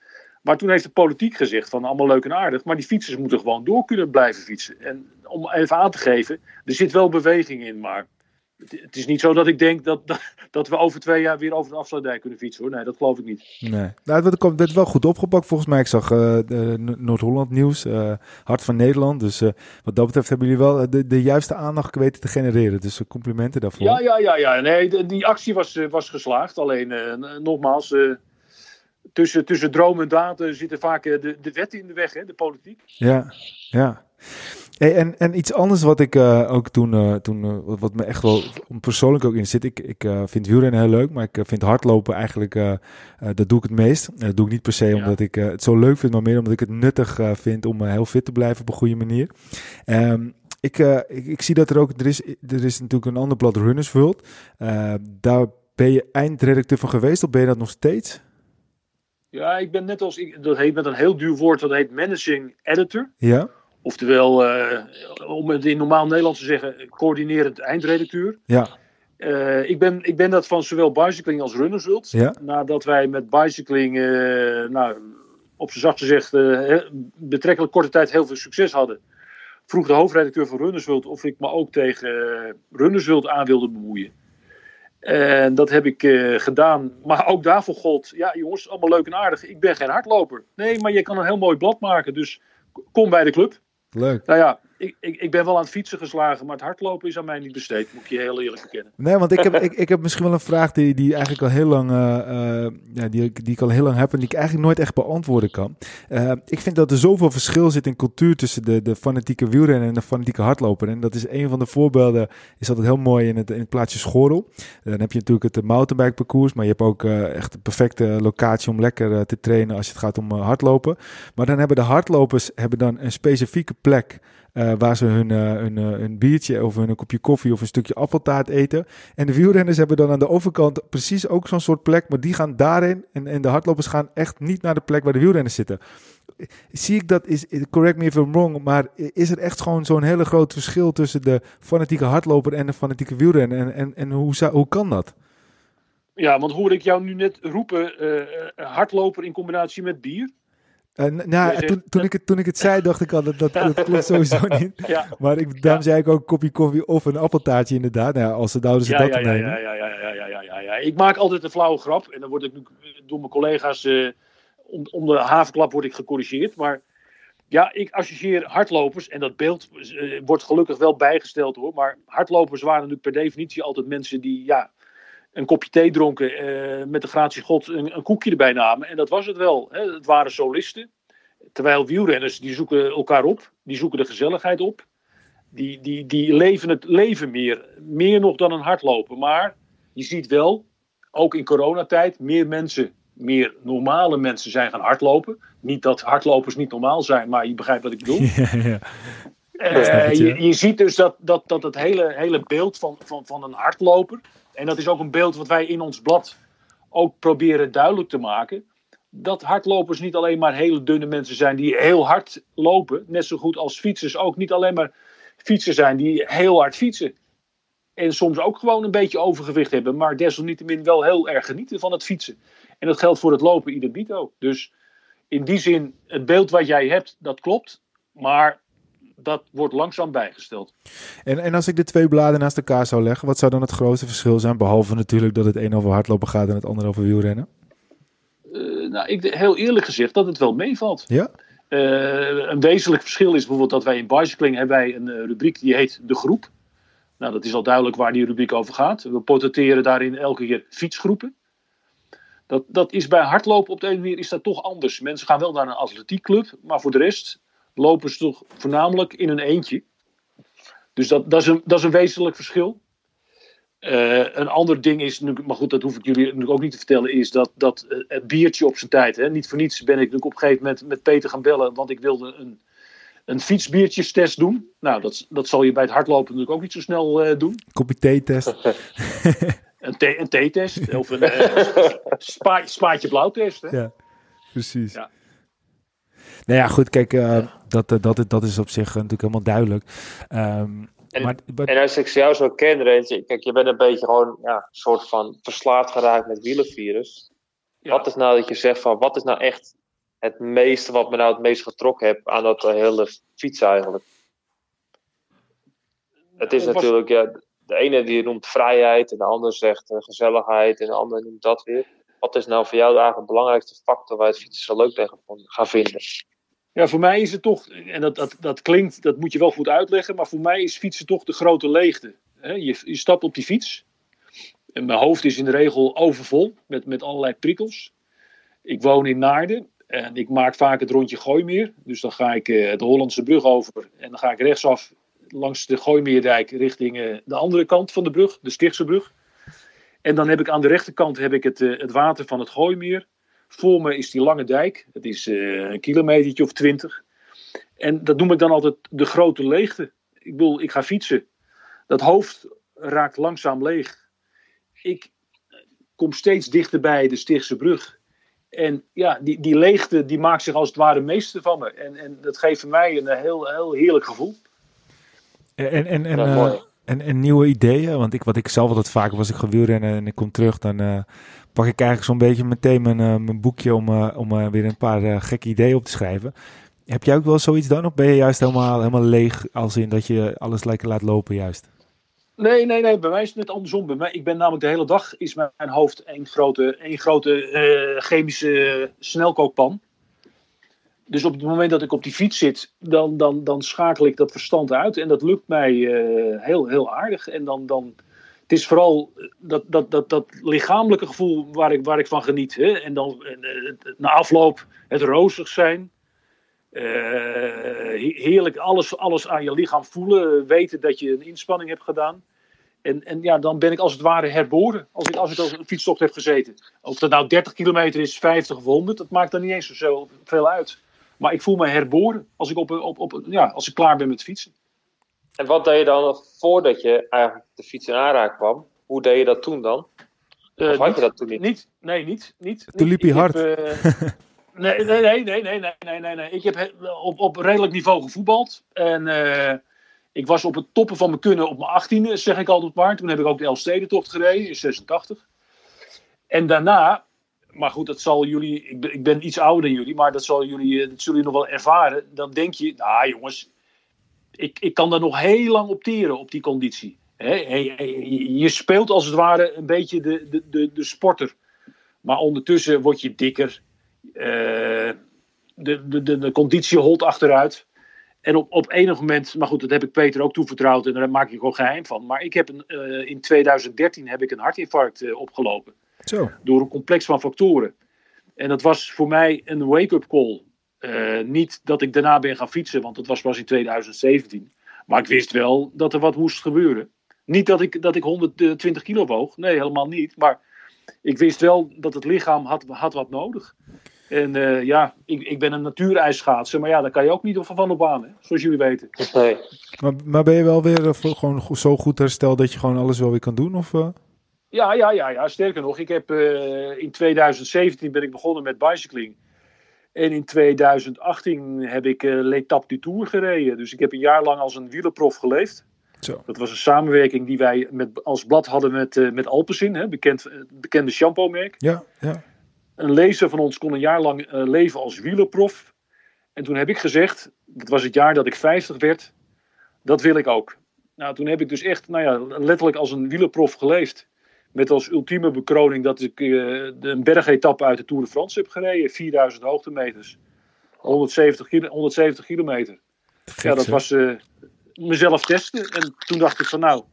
Maar toen heeft de politiek gezegd van allemaal leuk en aardig. Maar die fietsers moeten gewoon door kunnen blijven fietsen. En om even aan te geven, er zit wel beweging in. Maar het is niet zo dat ik denk dat, dat, dat, we over twee jaar weer over de afsluitdijk kunnen fietsen hoor. Nee, dat geloof ik niet. Nee, nou, dat werd wel goed opgepakt volgens mij. Ik zag uh, Noord-Holland nieuws, uh, Hart van Nederland. Dus uh, wat dat betreft hebben jullie wel de, de juiste aandacht weten te genereren. Dus complimenten daarvoor. Ja, ja, ja, ja. Nee, die actie was, was geslaagd. Alleen nogmaals, tussen, tussen droom en daad zitten vaak de, de wetten in de weg, hè, de politiek. Ja, ja. Hey, en, en iets anders wat ik uh, ook toen, uh, toen uh, wat me echt wel persoonlijk ook in zit. Ik, ik vind wielrennen heel leuk, maar ik vind hardlopen eigenlijk, dat doe ik het meest. dat doe ik niet per se omdat ik het zo leuk vind, maar meer omdat ik het nuttig vind om heel fit te blijven op een goede manier. Um, ik, ik, ik, zie dat er ook, er is, er is natuurlijk een ander blad, Runners World. daar ben je eindredacteur van geweest, of ben je dat nog steeds? Ja, ik ben net als, ik, dat heet met een heel duur woord, dat heet managing editor. Ja. Oftewel, uh, om het in normaal Nederlands te zeggen, coördinerend eindredacteur. Ja. Uh, ik, ben, ik ben dat van zowel Bicycling als Runnersworld. Ja. Nadat wij met Bicycling, uh, nou, op zijn zacht gezegd, betrekkelijk korte tijd heel veel succes hadden. Vroeg de hoofdredacteur van Runnersworld of ik me ook tegen Runnersworld aan wilde bemoeien. En dat heb ik gedaan. Maar ook daarvoor gold, ja jongens, allemaal leuk en aardig. Ik ben geen hardloper. Nee, maar je kan een heel mooi blad maken. Dus kom bij de club. Leuk. Nou ja, ik, ik, ben wel aan het fietsen geslagen, maar het hardlopen is aan mij niet besteed, moet ik je heel eerlijk bekennen. Nee, want ik heb, ik, ik heb misschien wel een vraag die, die eigenlijk al heel lang, uh, ja, die, die ik al heel lang heb en die ik eigenlijk nooit echt beantwoorden kan. Uh, ik vind dat er zoveel verschil zit in cultuur tussen de, de fanatieke wielrenner en de fanatieke hardloper. En dat is een van de voorbeelden, is altijd heel mooi in het, in het plaatsje Schorel. Dan heb je natuurlijk het mountainbike parcours, maar je hebt ook echt een perfecte locatie om lekker te trainen als het gaat om hardlopen. Maar dan hebben de hardlopers hebben dan een specifieke plek uh, waar ze hun, uh, hun, biertje of hun kopje koffie of een stukje appeltaart eten. En de wielrenners hebben dan aan de overkant precies ook zo'n soort plek, maar die gaan daarin. En, en de hardlopers gaan echt niet naar de plek waar de wielrenners zitten. Zie ik dat, is, correct me if I'm wrong, maar is er echt gewoon zo'n hele groot verschil tussen de fanatieke hardloper en de fanatieke wielrenner? En, en, en hoe, hoe kan dat? Ja, want hoorde ik jou nu net roepen, hardloper in combinatie met bier? Uh, nou, toen, toen, ik het, toen ik het zei, dacht ik al dat dat, [LAUGHS] dat klopt sowieso niet. [LAUGHS] Ja. Maar ik, daarom zei ik ook een kopje koffie of een appeltaartje inderdaad. Nou, als ze zouden ze ja, dat ja, nemen. Ja, ja, ja, ja, ja, ja, ja, ja. Ik maak altijd een flauwe grap. En dan word ik nu door mijn collega's uh, om, om de havenklap word ik gecorrigeerd. Maar ja, ik associeer hardlopers. En dat beeld uh, wordt gelukkig wel bijgesteld hoor. Maar hardlopers waren natuurlijk per definitie altijd mensen die ja, een kopje thee dronken, uh, met de gratie god een, een, koekje erbij namen. En dat was het wel. Hè. Het waren solisten. Terwijl wielrenners, die zoeken elkaar op. Die zoeken de gezelligheid op. Die, die, die leven het leven meer. Meer nog dan een hardlopen. Maar je ziet wel, ook in coronatijd, meer mensen, meer normale mensen zijn gaan hardlopen. Niet dat hardlopers niet normaal zijn, maar je begrijpt wat ik bedoel. [LAUGHS] Ja, ja. Uh, je, je, ziet dus dat, dat, dat het hele, hele beeld van, van, van een hardloper en dat is ook een beeld wat wij in ons blad ook proberen duidelijk te maken. Dat hardlopers niet alleen maar hele dunne mensen zijn die heel hard lopen. Net zo goed als fietsers ook niet alleen maar fietsers zijn die heel hard fietsen. En soms ook gewoon een beetje overgewicht hebben. Maar desalniettemin wel heel erg genieten van het fietsen. En dat geldt voor het lopen ieder ook. Dus in die zin, het beeld wat jij hebt, dat klopt. Maar dat wordt langzaam bijgesteld. En, en als ik de twee bladen naast elkaar zou leggen, wat zou dan het grootste verschil zijn? Behalve natuurlijk dat het een over hardlopen gaat en het ander over wielrennen. Uh, nou, ik, heel eerlijk gezegd dat het wel meevalt. Ja? Uh, een wezenlijk verschil is bijvoorbeeld dat wij in Bicycling hebben wij een uh, rubriek die heet De Groep. Nou, dat is al duidelijk waar die rubriek over gaat. We portretteren daarin elke keer fietsgroepen. Dat, dat is bij hardlopen op de ene manier is dat toch anders. Mensen gaan wel naar een atletiekclub, maar voor de rest lopen ze toch voornamelijk in een eentje. Dus dat, dat, is, een, dat is een wezenlijk verschil. Uh, een ander ding is, maar goed, dat hoef ik jullie natuurlijk ook niet te vertellen, is dat, dat uh, het biertje op zijn tijd. Hè, niet voor niets ben ik natuurlijk op een gegeven moment met Peter gaan bellen, want ik wilde een, een fietsbiertjes-test doen. Nou, dat, dat zal je bij het hardlopen natuurlijk ook niet zo snel uh, doen. Kopje thee-test. [LAUGHS] een thee-test of een [LAUGHS] spa, spaatje blauw-test. Ja, precies. Ja. Nou ja, goed, kijk, uh, dat, dat, dat is op zich natuurlijk helemaal duidelijk. Um, en, maar, en, als ik jou zo ken, Rentje, kijk, je bent een beetje gewoon ja, een soort van verslaafd geraakt met wielenvirus. Ja. Wat is nou dat je zegt van, wat is nou echt het meeste, wat me nou het meest getrokken heb aan dat hele fiets eigenlijk? Het is natuurlijk, ja, de ene die noemt vrijheid en de ander zegt uh, gezelligheid en de ander noemt dat weer. Wat is nou voor jou eigenlijk de belangrijkste factor waar je het fietsen zo leuk tegen gaan vinden? Ja, voor mij is het toch, en dat, dat, dat klinkt, dat moet je wel goed uitleggen, maar voor mij is fietsen toch de grote leegte. Je, je stapt op die fiets en mijn hoofd is in de regel overvol met, met allerlei prikkels. Ik woon in Naarden en ik maak vaak het rondje Gooimeer. Dus dan ga ik de Hollandse brug over en dan ga ik rechtsaf langs de Gooimeerdijk richting uh, de andere kant van de brug, de Stichtse brug. En dan heb ik aan de rechterkant heb ik het, uh, het water van het Gooimeer. Voor me is die lange dijk. Dat is uh, een kilometertje of twintig. En dat noem ik dan altijd de grote leegte. Ik bedoel, ik ga fietsen. Dat hoofd raakt langzaam leeg. Ik kom steeds dichterbij de Stichtse brug. En ja, die, die leegte die maakt zich als het ware meester van me. En, en dat geeft voor mij een heel, heel heerlijk gevoel. En, en, en, uh, en, en, nieuwe ideeën? Want ik, wat ik zelf altijd vaak was ik gewielrennen en ik kom terug, dan uh, pak ik eigenlijk zo'n beetje meteen mijn, uh, mijn boekje om, uh, om weer een paar gekke ideeën op te schrijven. Heb jij ook wel zoiets dan? Of ben je juist helemaal, helemaal leeg als in dat je alles lekker laat lopen juist? Nee, nee, nee. Bij mij is het net andersom. Bij mij, ik ben namelijk de hele dag is mijn hoofd één grote, één grote chemische snelkookpan. Dus op het moment dat ik op die fiets zit, dan, dan, dan schakel ik dat verstand uit. En dat lukt mij heel, heel aardig. En dan, dan, het is vooral dat, dat, dat, dat lichamelijke gevoel waar ik, waar ik van geniet. Hè? En dan na afloop het rozig zijn. heerlijk alles, alles aan je lichaam voelen. Weten dat je een inspanning hebt gedaan. En, en ja, dan ben ik als het ware herboren. Als ik, als ik op een fietstocht heb gezeten. Of dat nou 30 kilometer is, 50 of 100, dat maakt dan niet eens zo veel uit. Maar ik voel me herboren als ik, op, op, op, ja, als ik klaar ben met fietsen. En wat deed je dan voordat je eigenlijk de fiets in aanraak kwam? Hoe deed je dat toen dan? Uh, of had je dat toen niet? niet nee, niet. niet toen liep je hard. [LAUGHS] nee, nee, nee, nee, nee, nee, nee, nee. Ik heb op, op redelijk niveau gevoetbald. En ik was op het toppen van mijn kunnen op mijn achttiende, zeg ik altijd maar. Toen heb ik ook de Elfstedentocht gereden in 86. En daarna, maar goed, dat zal jullie, ik ben, ik ben iets ouder dan jullie, maar dat, zal jullie, eh, dat zullen jullie nog wel ervaren. Dan denk je, nou jongens, ik, ik kan daar nog heel lang op teren, op die conditie. je speelt als het ware een beetje de, de, de, de sporter. Maar ondertussen word je dikker. Uh, de, de, de, conditie holt achteruit. En op, op enig moment, maar goed, dat heb ik Peter ook toevertrouwd en daar maak ik gewoon geheim van. Maar ik heb een, uh, in 2013 heb ik een hartinfarct opgelopen. Zo. Door een complex van factoren. En dat was voor mij een wake-up call. Uh, niet dat ik daarna ben gaan fietsen, want dat was pas in 2017. Maar ik wist wel dat er wat moest gebeuren. Niet dat ik, dat ik 120 kilo woog, nee, helemaal niet. Maar ik wist wel dat het lichaam had, had wat nodig. En uh, ja, ik, ik ben een natuurijsschaatser, maar ja, daar kan je ook niet van op aan, hè, zoals jullie weten. Nee. Maar, maar ben je wel weer uh, gewoon zo goed hersteld dat je gewoon alles wel weer kan doen? Of, uh? Ja, ja, ja, ja, sterker nog, ik heb in 2017 ben ik begonnen met bicycling. En in 2018 heb ik uh, L'Etape du Tour gereden. Dus ik heb een jaar lang als een wielerprof geleefd. Zo. Dat was een samenwerking die wij met, als blad hadden met, uh, met Alpecin, hè, bekend, bekende shampoo-merk. Ja, ja een lezer van ons kon een jaar lang uh, leven als wielerprof. En toen heb ik gezegd, dat was het jaar dat ik 50 werd, dat wil ik ook. Nou, toen heb ik dus echt, nou ja, letterlijk als een wielerprof geleefd. Met als ultieme bekroning dat ik uh, een bergetappe uit de Tour de France heb gereden. 4000 hoogtemeters. 170, kilo, 170 kilometer. ja, dat was uh, mezelf testen. En toen dacht ik van nou,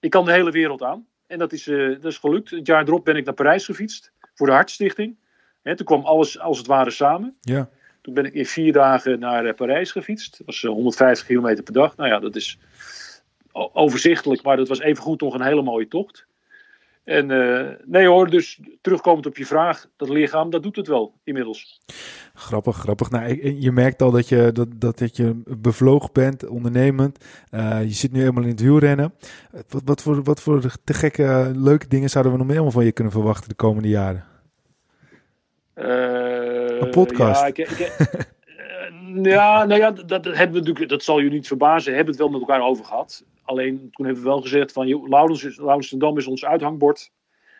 ik kan de hele wereld aan. En dat is, dat is gelukt. Het jaar erop ben ik naar Parijs gefietst voor de Hartstichting. He, toen kwam alles als het ware samen. Ja. Toen ben ik in vier dagen naar Parijs gefietst. Dat was 150 eh, kilometer per dag. Nou ja, dat is overzichtelijk, maar dat was even goed nog een hele mooie tocht. En uh, nee hoor, dus terugkomend op je vraag, dat lichaam, dat doet het wel inmiddels. Grappig, grappig. Nou, je merkt al dat je, dat, dat, dat je bevlogen bent, ondernemend. Uh, je zit nu helemaal in het wielrennen. Wat, wat, voor, wat voor te gekke, leuke dingen zouden we nog meer van je kunnen verwachten de komende jaren? Uh, Een podcast. Ja, ik, ik, [LAUGHS] ja, nou ja, dat, hebben we natuurlijk, dat zal je niet verbazen, hebben het wel met elkaar over gehad. Alleen toen hebben we wel gezegd van, joh, Laurens, Laurens Dam is ons uithangbord.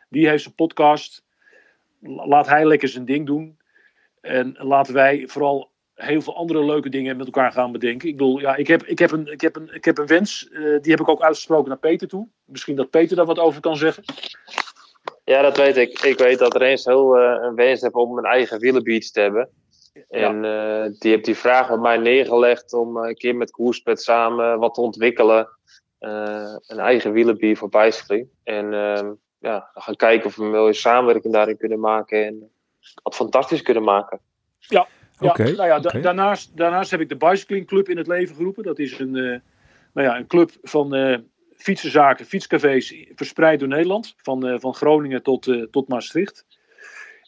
Die heeft zijn podcast. Laat hij lekker zijn ding doen. En laten wij vooral heel veel andere leuke dingen met elkaar gaan bedenken. Ik bedoel, ja, ik heb, ik heb, een, ik heb, een, ik heb een wens. Uh, die heb ik ook uitgesproken naar Peter toe. Misschien dat Peter daar wat over kan zeggen. Ja, dat weet ik. Ik weet dat Rens heel uh, een wens heeft om een eigen wielenbeach te hebben. En ja. uh, die heeft die vraag bij mij neergelegd om een keer met Koerspet samen wat te ontwikkelen. Uh, een eigen wielenbier voor bicycling. En uh, ja, gaan kijken of we een mooie samenwerking daarin kunnen maken. En wat fantastisch kunnen maken. Ja, ja, okay, nou ja okay. daarnaast, daarnaast heb ik de Bicycling Club in het leven geroepen. Dat is een, uh, nou ja, een club van uh, fietsenzaken, fietscafés verspreid door Nederland. Van, uh, van Groningen tot, tot Maastricht.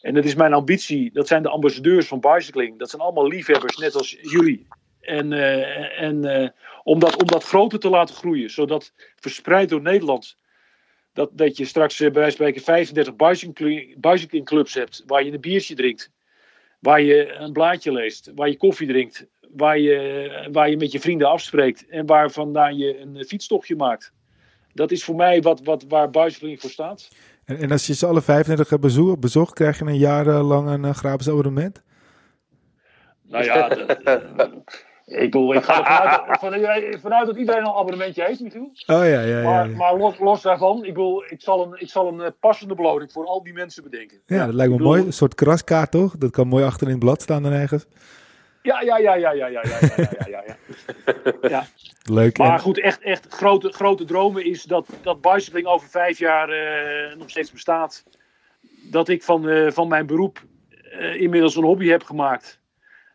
En dat is mijn ambitie. Dat zijn de ambassadeurs van bicycling. Dat zijn allemaal liefhebbers, net als jullie. En, en om dat, om dat groter te laten groeien. Zodat verspreid door Nederland. Dat, dat je straks bij wijze van spreken 35 bicycling clubs hebt. Waar je een biertje drinkt. Waar je een blaadje leest. Waar je koffie drinkt. Waar je, waar je met je vrienden afspreekt. En waar vandaan je een fietstochtje maakt. Dat is voor mij wat, wat, waar bicycling voor staat. En, en als je ze alle 35 hebt bezocht, bezocht krijg je een jaar lang een uh, gratis abonnement? Nou ja, Ik, bedoel, ik ga vanuit, vanuit dat iedereen een abonnementje heeft, Michiel. Oh ja, ja, ja. Maar, maar los, los, daarvan, ik, bedoel, ik zal een, ik zal een eh, passende beloning voor al die mensen bedenken. Ja, dat lijkt me mooi. Een soort kraskaart, toch? Dat kan mooi achter in het blad staan dan ergens. Ja, ja, ja, ja, ja, ja, ja, ja, ja, ja, ja. Leuk. Maar goed, echt, echt grote, grote dromen is dat, dat bicycling over vijf jaar uh, nog steeds bestaat. Dat ik van, uh, van mijn beroep uh, inmiddels een hobby heb gemaakt.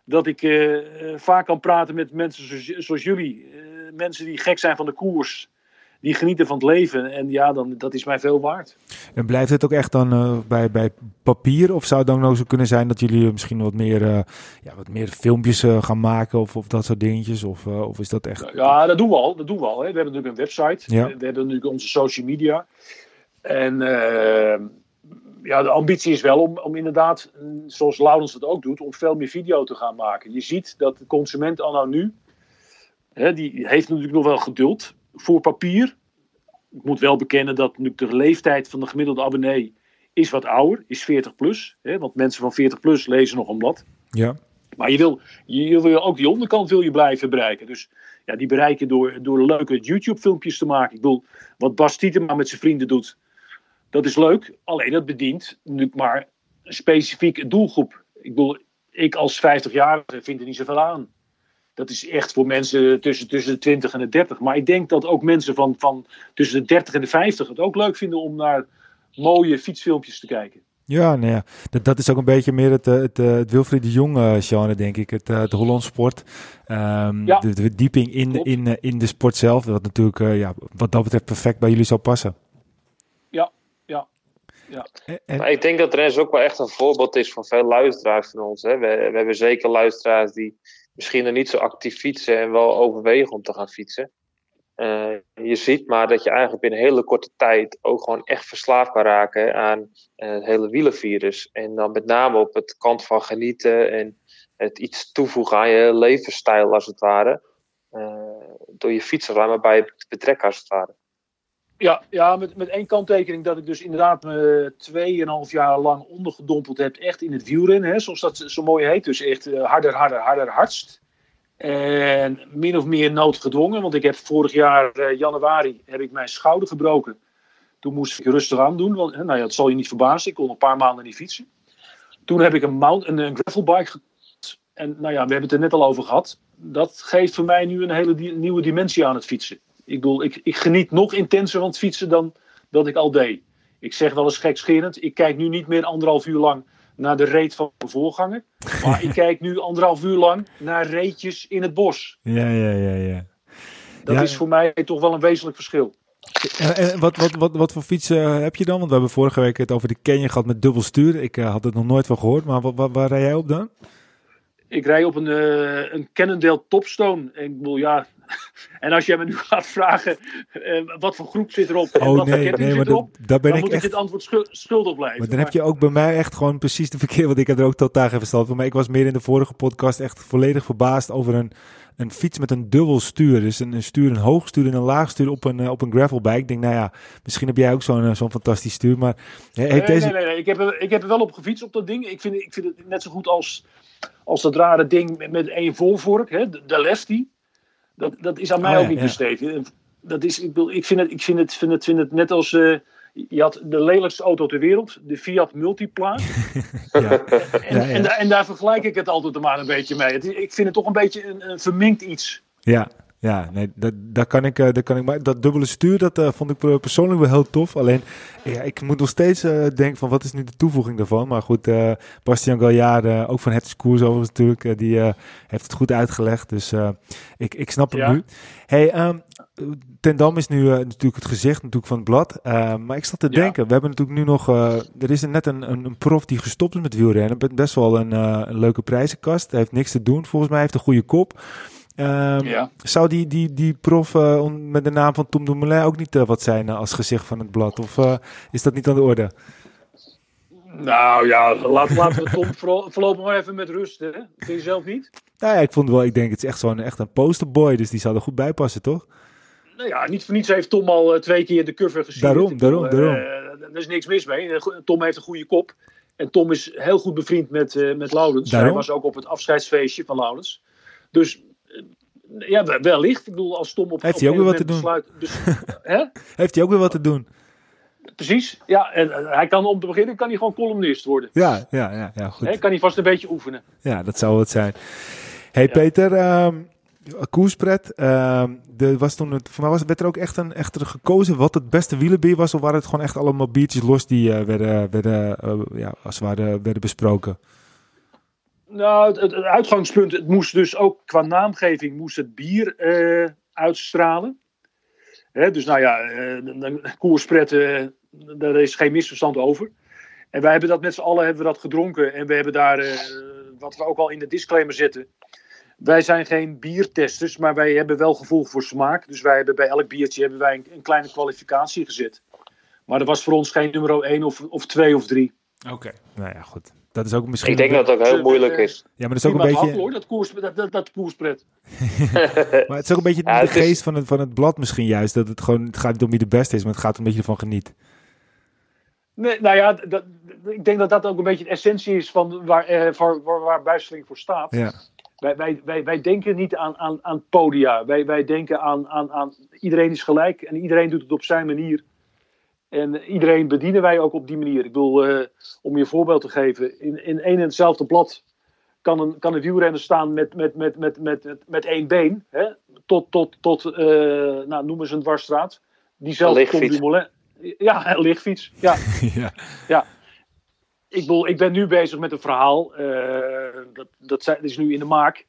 Dat ik vaak kan praten met mensen zoals, zoals jullie. mensen die gek zijn van de koers die genieten van het leven. En ja, dan, dat is mij veel waard. En blijft het ook echt dan uh, bij, bij papier? Of zou het dan ook zo kunnen zijn dat jullie misschien wat meer, uh, ja, wat meer filmpjes uh, gaan maken of, of dat soort dingetjes? Of, of is dat echt... Ja, dat doen we al. Dat doen we al hè. We hebben natuurlijk een website. Ja. We, hebben natuurlijk onze social media. En ja, de ambitie is wel om, om inderdaad, zoals Laurens het ook doet, om veel meer video te gaan maken. Je ziet dat de consument anno nu, hè, die heeft natuurlijk nog wel geduld voor papier. Ik moet wel bekennen dat nu de leeftijd van de gemiddelde abonnee is wat ouder, is 40 plus. Hè, want mensen van 40 plus lezen nog een blad. Ja. Maar je wil, je wil ook die onderkant wil je blijven bereiken. Dus ja, die bereiken door, door leuke YouTube filmpjes te maken. Ik bedoel, wat Bas Tietema met zijn vrienden doet, dat is leuk. Alleen dat bedient nu maar een specifieke doelgroep. Ik bedoel, ik als 50-jarige vind er niet zoveel aan dat is echt voor mensen tussen, tussen de 20 en de 30. Maar ik denk dat ook mensen van, van tussen de 30 en de 50 het ook leuk vinden om naar mooie fietsfilmpjes te kijken. Ja, nou ja, dat, dat is ook een beetje meer het, eh, het, het, het Wilfried de Jong uh, genre, denk ik. Het, het Hollands sport. Um, ja. de, de verdieping in, in, in de sport zelf. Wat natuurlijk uh, ja, wat dat betreft perfect bij jullie zou passen. Ja, ja. ja. En, maar ik denk dat Rens ook wel echt een voorbeeld is van veel luisteraars van ons. Hè. We, we hebben zeker luisteraars die misschien er niet zo actief fietsen en wel overwegen om te gaan fietsen. Uh, je ziet maar dat je eigenlijk binnen een hele korte tijd ook gewoon echt verslaafd kan raken aan uh, het hele wielenvirus. En dan met name op het kant van genieten en het iets toevoegen aan je levensstijl als het ware. Uh, door je fietsen maar bij te betrekken als het ware. Ja, ja met, met één kanttekening dat ik dus inderdaad me tweeënhalf jaar lang ondergedompeld heb. Echt in het wielrennen, hè, zoals dat zo mooi heet. Dus echt uh, harder, harder, harder, hardst. En min of meer noodgedwongen. Want ik heb vorig jaar uh, januari heb ik mijn schouder gebroken. Toen moest ik rustig aan doen. Want nou ja, dat zal je niet verbazen. Ik kon een paar maanden niet fietsen. Toen heb ik een, mount, een, een gravelbike. En nou ja, we hebben het er net al over gehad. Dat geeft voor mij nu een hele nieuwe dimensie aan het fietsen. Ik bedoel, ik, ik geniet nog intenser van het fietsen dan dat ik al deed. Ik zeg wel eens gekscherend, ik kijk nu niet meer anderhalf uur lang naar de reet van mijn voorganger. Maar ik [LAUGHS] kijk nu anderhalf uur lang naar reetjes in het bos. Ja, ja, ja, ja. Dat is voor mij toch wel een wezenlijk verschil. En, wat, wat, wat, wat voor fietsen uh, heb je dan? Want we hebben vorige week het over de Canyon gehad met dubbel stuur. Ik uh, had het nog nooit van gehoord, maar wat, waar rij jij op dan? Ik rij op een, uh, een Cannondale Topstone. En ik bedoel, ja, [LAUGHS] en als jij me nu gaat vragen uh, wat voor groep zit erop en oh, wat nee, voor nee, zit erop, dat, ben dan ik moet echt... ik dit antwoord schuldig blijven. Maar dan heb je ook bij mij echt gewoon precies de verkeer, want ik heb er ook totaal geen verstand van. Maar ik was meer in de vorige podcast echt volledig verbaasd over een, een fiets met een dubbel stuur. Dus een, een stuur, een hoog stuur en een laag stuur op een, uh, op een gravelbike. Ik denk, nou ja, misschien heb jij ook zo'n uh, zo'n fantastisch stuur, maar... Nee, deze... nee, nee, Ik heb, er, ik heb er wel op gefietst op dat ding. Ik vind, ik vind het net zo goed als, als dat rare ding met, één voorvork, hè, de, de lefty. Dat, dat is aan mij oh, ook niet besteed. Dat is, ik, bedoel, ik vind het, ik vind het, vind het, vind het net als. Uh, je had de lelijkste auto ter wereld, de Fiat Multipla. [LAUGHS] ja. En, en, en, daar vergelijk ik het altijd maar een beetje mee. ik vind het toch een beetje een, een verminkt iets. Ja, ja, nee, dat, dat kan ik, eh, dat kan ik. Maar dat dubbele stuur, dat uh, vond ik persoonlijk wel heel tof. Alleen, ja, ik moet nog steeds uh, denken van wat is nu de toevoeging daarvan. Maar goed, uh, Bastian Galliard, ook van Het Koers overigens natuurlijk, die heeft het goed uitgelegd. Dus ik, ik snap hem nu. Hey, um, Ten Dam is nu natuurlijk het gezicht natuurlijk van het blad. maar ik zat te denken, we hebben natuurlijk nu nog... er is net een, een, een, prof die gestopt is met wielrennen. Best wel een, een leuke prijzenkast. Hij heeft niks te doen. Volgens mij heeft een goede kop. Um, ja. Zou die, die, die prof uh, met de naam van Tom Dumoulin ook niet uh, wat zijn uh, als gezicht van het blad? Of is dat niet aan de orde? Nou ja, laat, laten we Tom [LAUGHS] voorlopig maar even met rust. Hè? Vind je zelf niet? Nou ja, ik vond wel, ik denk het is echt zo'n echt een posterboy, dus die zou er goed bij passen, toch? Nou ja, niet voor niets heeft Tom al twee keer de cover gezien. Daarom, daarom, daarom. er is niks mis mee. Tom heeft een goede kop. En Tom is heel goed bevriend met, met Laurens. Hij was ook op het afscheidsfeestje van Laurens. Dus ja, wellicht. Ik bedoel, als Tom op Heeft hij ook weer wat te doen? dus, [LAUGHS] hè? Heeft hij ook weer wat te doen? Precies, ja. En uh, hij kan om te beginnen kan hij gewoon columnist worden. Ja, ja, ja, ja goed. Hè, kan hij vast een beetje oefenen. Ja, dat zou het zijn. Hey Peter, um, koerspret. Uh, de, was toen het, voor mij was, werd er ook echt een echter gekozen wat het beste wielenbier was? Of waren het gewoon echt allemaal biertjes los die uh, werden, werden, uh, ja, als het ware, werden besproken? Nou, het, uitgangspunt, het moest dus ook qua naamgeving moest het bier uh, uitstralen. Hè, dus nou ja, uh, koerspret, uh, daar is geen misverstand over. En wij hebben dat met z'n allen hebben we dat gedronken. En we hebben daar, wat we ook al in de disclaimer zetten, wij zijn geen biertesters, maar wij hebben wel gevoel voor smaak. Dus wij hebben bij elk biertje hebben wij een, een kleine kwalificatie gezet. Maar er was voor ons geen nummer 1 of, of 2 of 3. Oké, nou ja, goed. Dat is ook misschien. Ik denk dat het ook heel moeilijk is. Ja, maar dat is ook een beetje. Hoor, dat, koers, dat, dat, dat koerspret. [LAUGHS] maar het is ook een beetje ja, de geest is... van, het, van het blad misschien juist. Dat het gewoon, het gaat niet om wie de beste is, maar het gaat om dat je ervan geniet. Nee, nou ja, dat, ik denk dat dat ook een beetje de essentie is van waar, eh, waar, waar, voor staat. Ja. Wij, wij, wij, wij denken niet aan, aan, aan podia. Wij, wij denken aan, aan, aan iedereen is gelijk en iedereen doet het op zijn manier. En iedereen bedienen wij ook op die manier. Ik bedoel, uh, om je een voorbeeld te geven, in, in één en hetzelfde blad kan een, kan een wielrenner staan met, met, met, met, met, met, met één been, hè? tot, tot, tot uh, nou, noem eens een dwarsstraat. Diezelfde Dumoulin. Ja, een lichtfiets. Ja. [LAUGHS] ja. ja ik, bedoel, ik ben nu bezig met een verhaal. Uh, dat, dat is nu in de maak.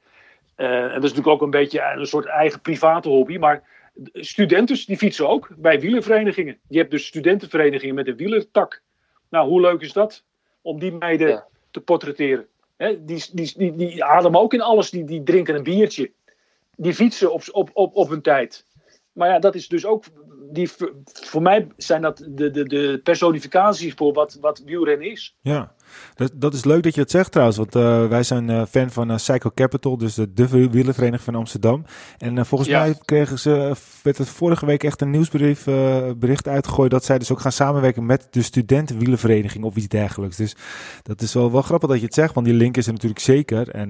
Uh, en dat is natuurlijk ook een beetje een soort eigen private hobby. Maar studenten die fietsen ook bij wielerverenigingen. Je hebt dus studentenverenigingen met een wielertak. Nou, hoe leuk is dat? Om die meiden ja. te portretteren. He, die, die, die, die ademen ook in alles. Die, die drinken een biertje. Die fietsen op, op, op, op hun tijd. Maar ja, dat is dus ook. Die, voor mij zijn dat de, de, de personificaties voor wat, wat wielrennen is. Ja, dat, dat is leuk dat je het zegt trouwens. Want uh, wij zijn uh, fan van uh, Cycle Capital, dus de, de wielervereniging van Amsterdam. En volgens ja. mij kregen ze, werd het vorige week echt een nieuwsbrief bericht uitgegooid dat zij dus ook gaan samenwerken met de studentenwielervereniging of iets dergelijks. Dus dat is wel, wel grappig dat je het zegt, want die link is er natuurlijk zeker. En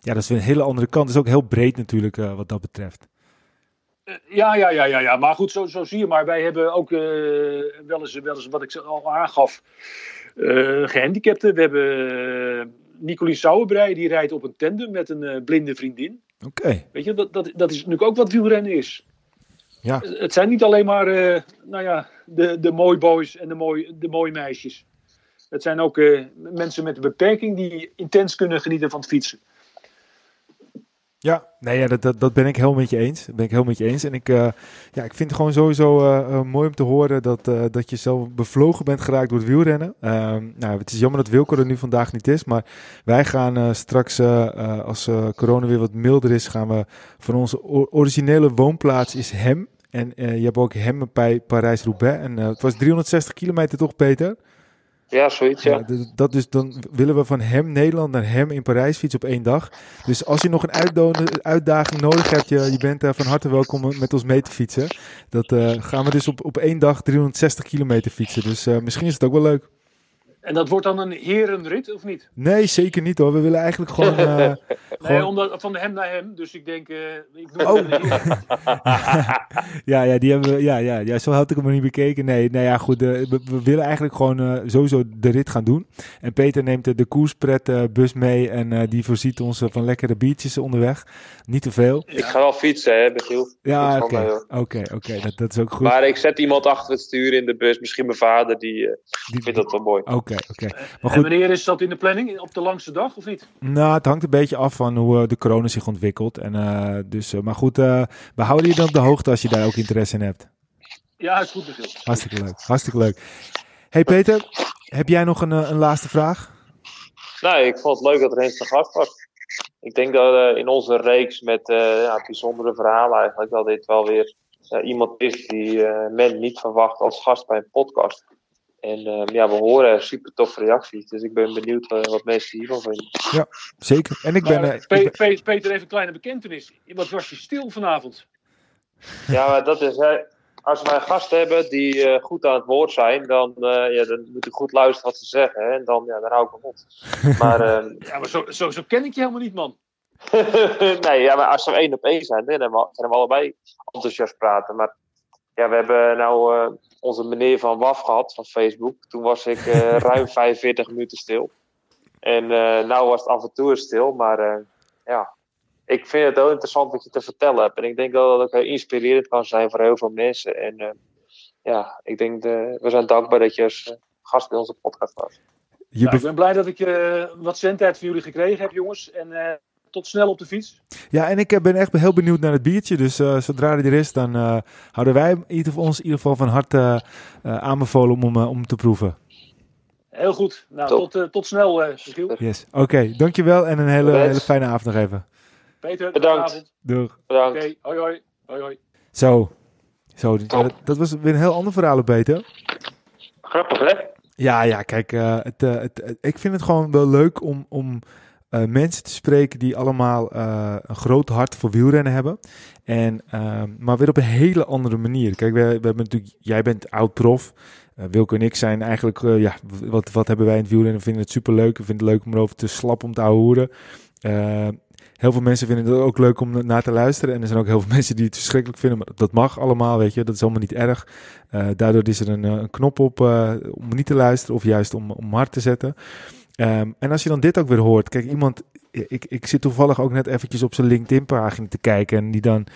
ja, dat is weer een hele andere kant. Dat is ook heel breed natuurlijk wat dat betreft. Ja, ja, ja, ja, ja. Maar goed, zo, zo zie je maar. Wij hebben ook uh, wel, eens, wel eens, wat ik al aangaf, uh, gehandicapten. We hebben uh, Nicolie Sauerbrei, die rijdt op een tandem met een blinde vriendin. Oké. Okay. Weet je, dat, dat, dat is natuurlijk ook wat wielrennen is. Ja. Het zijn niet alleen maar, nou ja, de, de mooie boys en de mooie, de mooie meisjes. Het zijn ook mensen met een beperking die intens kunnen genieten van het fietsen. Ja, nee, ja, dat, dat, dat ben ik helemaal met je eens. Dat ben ik helemaal met je eens. En ik, uh, ja, ik vind het gewoon sowieso uh, uh, mooi om te horen dat, dat je zelf bevlogen bent geraakt door het wielrennen. Ehm, nou, het is jammer dat Wilco er nu vandaag niet is. Maar wij gaan straks, als corona weer wat milder is, gaan we van onze originele woonplaats is Hem. En je hebt ook Hem bij Parijs-Roubaix. En het was 360 kilometer toch, Peter? Ja, zoiets, ja. ja. dat dus, dan willen we van hem Nederland naar hem in Parijs fietsen op één dag. Dus als je nog een uitdaging nodig hebt, je, je bent uh, van harte welkom met ons mee te fietsen. Dat uh, gaan we dus op, op één dag 360 kilometer fietsen. Dus uh, misschien is het ook wel leuk. En dat wordt dan een herenrit, of niet? Nee, zeker niet hoor. We willen eigenlijk gewoon... Uh, [LAUGHS] nee, gewoon... Omdat, van hem naar hem. Dus ik denk, uh, ik doe oh. [LAUGHS] ja, ja, die hebben we, ja, ja, ja, zo had ik hem nog niet bekeken. Nee, nou ja, goed. Uh, we, we, willen eigenlijk gewoon sowieso de rit gaan doen. En Peter neemt de koerspret bus mee en die voorziet ons van lekkere biertjes onderweg. Niet te veel. Ik ga wel fietsen, hè, Michiel. Ja, oké, oké, oké. Dat, dat is ook goed. Maar ik zet iemand achter het stuur in de bus. Misschien mijn vader, die, die vindt dat wel mooi. Oké. Oké, oké. Maar goed. En wanneer is dat in de planning? Op de langste dag of niet? Nou, het hangt een beetje af van hoe uh, de corona zich ontwikkelt. En, uh, dus, uh, maar goed, we houden je dan op de hoogte als je daar ook interesse in hebt. Ja, is goed Michiel. Hartstikke leuk, hartstikke leuk. Hey Peter, heb jij nog een, een laatste vraag? Nou, ik vond het leuk dat er eens te gast was. Ik denk dat in onze reeks met ja, bijzondere verhalen eigenlijk, dat dit wel weer iemand is die men niet verwacht als gast bij een podcast. En uh, ja, we horen super toffe reacties. Dus ik ben benieuwd uh, wat mensen hiervan vinden. Ja, zeker. En ik ben, uh, Pe ik ben... Peter, even een kleine bekentenis. Wat was je stil vanavond? Ja, maar dat is. als wij gasten hebben die goed aan het woord zijn, dan, ja, dan moet ik goed luisteren wat ze zeggen. Hè, en dan, ja, dan hou ik hem op. [LAUGHS] Maar, ehm, ja, maar zo, zo, zo ken ik je helemaal niet, man. [LAUGHS] nee, ja, maar als we één op één zijn, dan kunnen we, allebei enthousiast praten. Maar ja, we hebben nou uh, onze meneer van WAF gehad van Facebook. Toen was ik uh, [LAUGHS] ruim 45 minuten stil. En uh, nou was het af en toe stil, maar ja. ik vind het heel interessant wat je te vertellen hebt. En ik denk dat het ook inspirerend kan zijn voor heel veel mensen. En ja, ik denk, de, we zijn dankbaar dat je als gast bij onze podcast was. Nou, ik ben blij dat ik uh, wat zendtijd van jullie gekregen heb, jongens. En uh, tot snel op de fiets. Ja, en ik ben echt heel benieuwd naar het biertje. Dus uh, zodra die er is, dan houden wij ons in ieder geval van harte aanbevolen om, om te proeven. Heel goed. Nou, tot, tot snel, uh, Yes. Oké, okay, dankjewel en een hele, hele fijne avond nog even. Peter, bedankt. Doeg. Bedankt. Oké, hoi hoi. hoi hoi. Zo, Zo dat, dat, was weer een heel ander verhaal, Peter. Grappig, hè? Ja, ja, kijk, uh, het, uh, het, ik vind het gewoon wel leuk om, om uh, mensen te spreken die allemaal een groot hart voor wielrennen hebben. En, maar weer op een hele andere manier. Kijk, we, we hebben natuurlijk, jij bent oud-prof. Wilke en ik zijn eigenlijk, ja, wat, wat hebben wij in het wielrennen? We vinden het superleuk. We vinden het leuk om erover te slap om te houden. Heel veel mensen vinden het ook leuk om naar te luisteren. En er zijn ook heel veel [LAUGHS] mensen die het verschrikkelijk vinden. Maar dat mag allemaal, weet je. Dat is allemaal niet erg. Daardoor is er een, eh, een knop op om niet te luisteren of juist om, om hard te zetten. Um, en als je dan dit ook weer hoort. Kijk, iemand... Ik, ik zit toevallig ook net eventjes op zijn LinkedIn-pagina te kijken. En die dan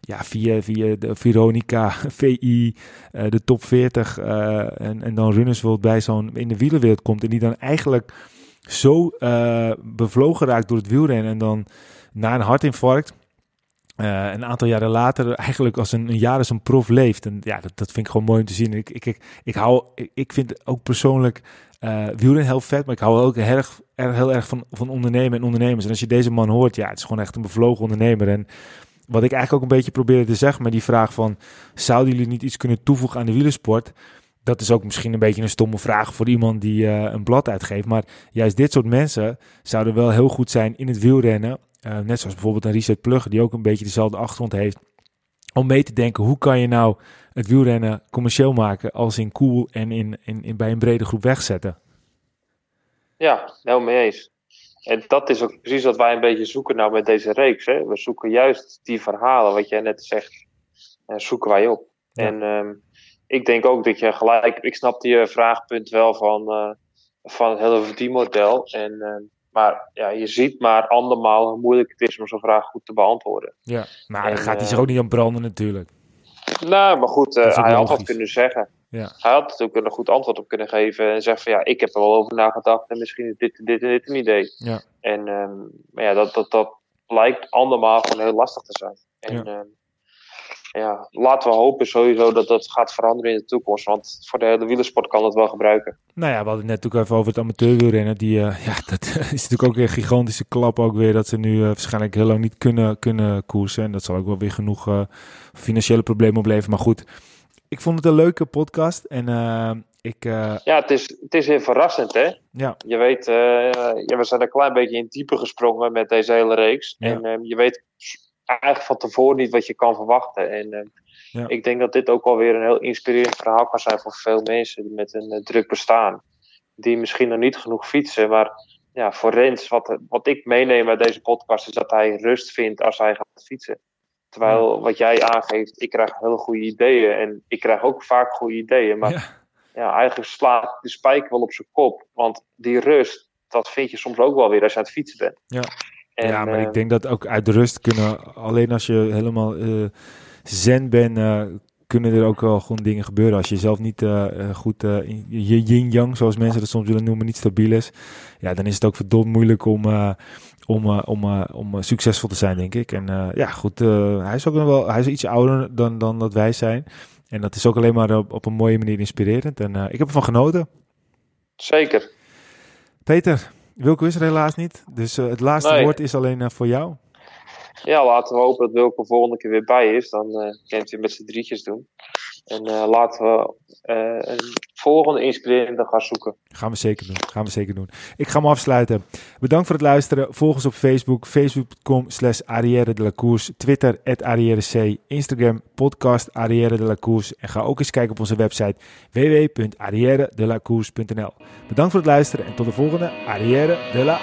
ja, via, via de Veronica, [LAUGHS] VI, uh, de top 40 uh, en, en dan Runners World bij zo'n in de wielerwereld komt. En die dan eigenlijk zo uh, bevlogen raakt door het wielrennen en dan na een hartinfarct een aantal jaren later eigenlijk als een, een jaar als een prof leeft. En ja, dat, dat vind ik gewoon mooi om te zien. Ik, ik, ik, ik hou, ik, ik vind ook persoonlijk uh, wielrennen heel vet, maar ik hou ook heel erg, heel erg van, van ondernemen en ondernemers. En als je deze man hoort, ja, het is gewoon echt een bevlogen ondernemer. En wat ik eigenlijk ook een beetje probeerde te zeggen met die vraag van, zouden jullie niet iets kunnen toevoegen aan de wielersport? dat is ook misschien een beetje een stomme vraag voor iemand die uh, een blad uitgeeft. Maar juist dit soort mensen zouden wel heel goed zijn in het wielrennen. Uh, net zoals bijvoorbeeld een Reset Plugger, die ook een beetje dezelfde achtergrond heeft. Om mee te denken, hoe kan je nou het wielrennen commercieel maken als in cool en in, in, in bij een brede groep wegzetten? Ja, heel mee eens. En dat is ook precies wat wij een beetje zoeken nou met deze reeks. Hè? We zoeken juist die verhalen, wat jij net zegt, en zoeken wij op. En um, ik denk ook dat je gelijk, ik snap je vraagpunt wel van, uh, van het hele verdienmodel. En, uh, maar ja, je ziet maar andermaal hoe moeilijk het is om zo'n vraag goed te beantwoorden. Ja, maar dan gaat hij zich ook niet aan branden natuurlijk. Nou, maar goed, uh, hij had wat kunnen zeggen. Ja. Hij had natuurlijk een goed antwoord op kunnen geven en zeggen van ja, ik heb er wel over nagedacht en misschien is dit, dit en dit een idee. Ja. En um, maar ja, dat, dat, dat lijkt andermaal gewoon heel lastig te zijn. En, ja. Um, ja, laten we hopen sowieso dat dat gaat veranderen in de toekomst. Want voor de hele wielersport kan dat wel gebruiken. Nou ja, we hadden het net ook even over het amateurwielrennen. Die, uh, [LAUGHS] ja, dat is natuurlijk ook weer een gigantische klap ook weer. Dat ze nu uh, waarschijnlijk heel lang niet kunnen, kunnen koersen. En dat zal ook wel weer genoeg uh, financiële problemen opleveren. Maar goed, ik vond het een leuke podcast. En ik... Ja, het is, het is heel verrassend hè. Ja. Je weet, ja, we zijn een klein beetje in diepe gesprongen met deze hele reeks. Ja. En je weet eigenlijk van tevoren niet wat je kan verwachten. En uh, ja. ik denk dat dit ook alweer een heel inspirerend verhaal kan zijn voor veel mensen met een uh, druk bestaan. Die misschien nog niet genoeg fietsen, maar ja, voor Rens, wat, wat ik meeneem uit deze podcast, is dat hij rust vindt als hij gaat fietsen. Terwijl wat jij aangeeft, ik krijg hele goede ideeën en ik krijg ook vaak goede ideeën. Maar ja. ja eigenlijk slaat de spijker wel op zijn kop. Want die rust, dat vind je soms ook wel weer als je aan het fietsen bent. Ja. En, ja, maar ik denk dat ook uit rust kunnen, alleen als je helemaal uh, zen bent, uh, kunnen er ook wel gewoon dingen gebeuren. Als je zelf niet uh, goed, je yin-yang, zoals mensen dat soms willen noemen, niet stabiel is, ja, dan is het ook verdomd moeilijk om, om, om, om succesvol te zijn, denk ik. En ja, goed, hij is ook wel, hij is iets ouder dan, dan dat wij zijn. En dat is ook alleen maar op, op een mooie manier inspirerend. En ik heb ervan genoten. Zeker. Peter, Wilco is er helaas niet. Dus uh, het laatste nee. woord is alleen uh, voor jou. Ja, laten we hopen dat Wilco de volgende keer weer bij is. Dan uh, kan het weer met z'n drietjes doen. En laten we een volgende inspirerende gast zoeken. Gaan we zeker doen. Gaan we zeker doen. Ik ga me afsluiten. Bedankt voor het luisteren. Volg ons op Facebook. Facebook.com slash Arrière de la. Twitter at C. Instagram podcast Arrière de la. En ga ook eens kijken op onze website www.arrièredelacourse.nl Bedankt voor het luisteren en tot de volgende Arrière de la.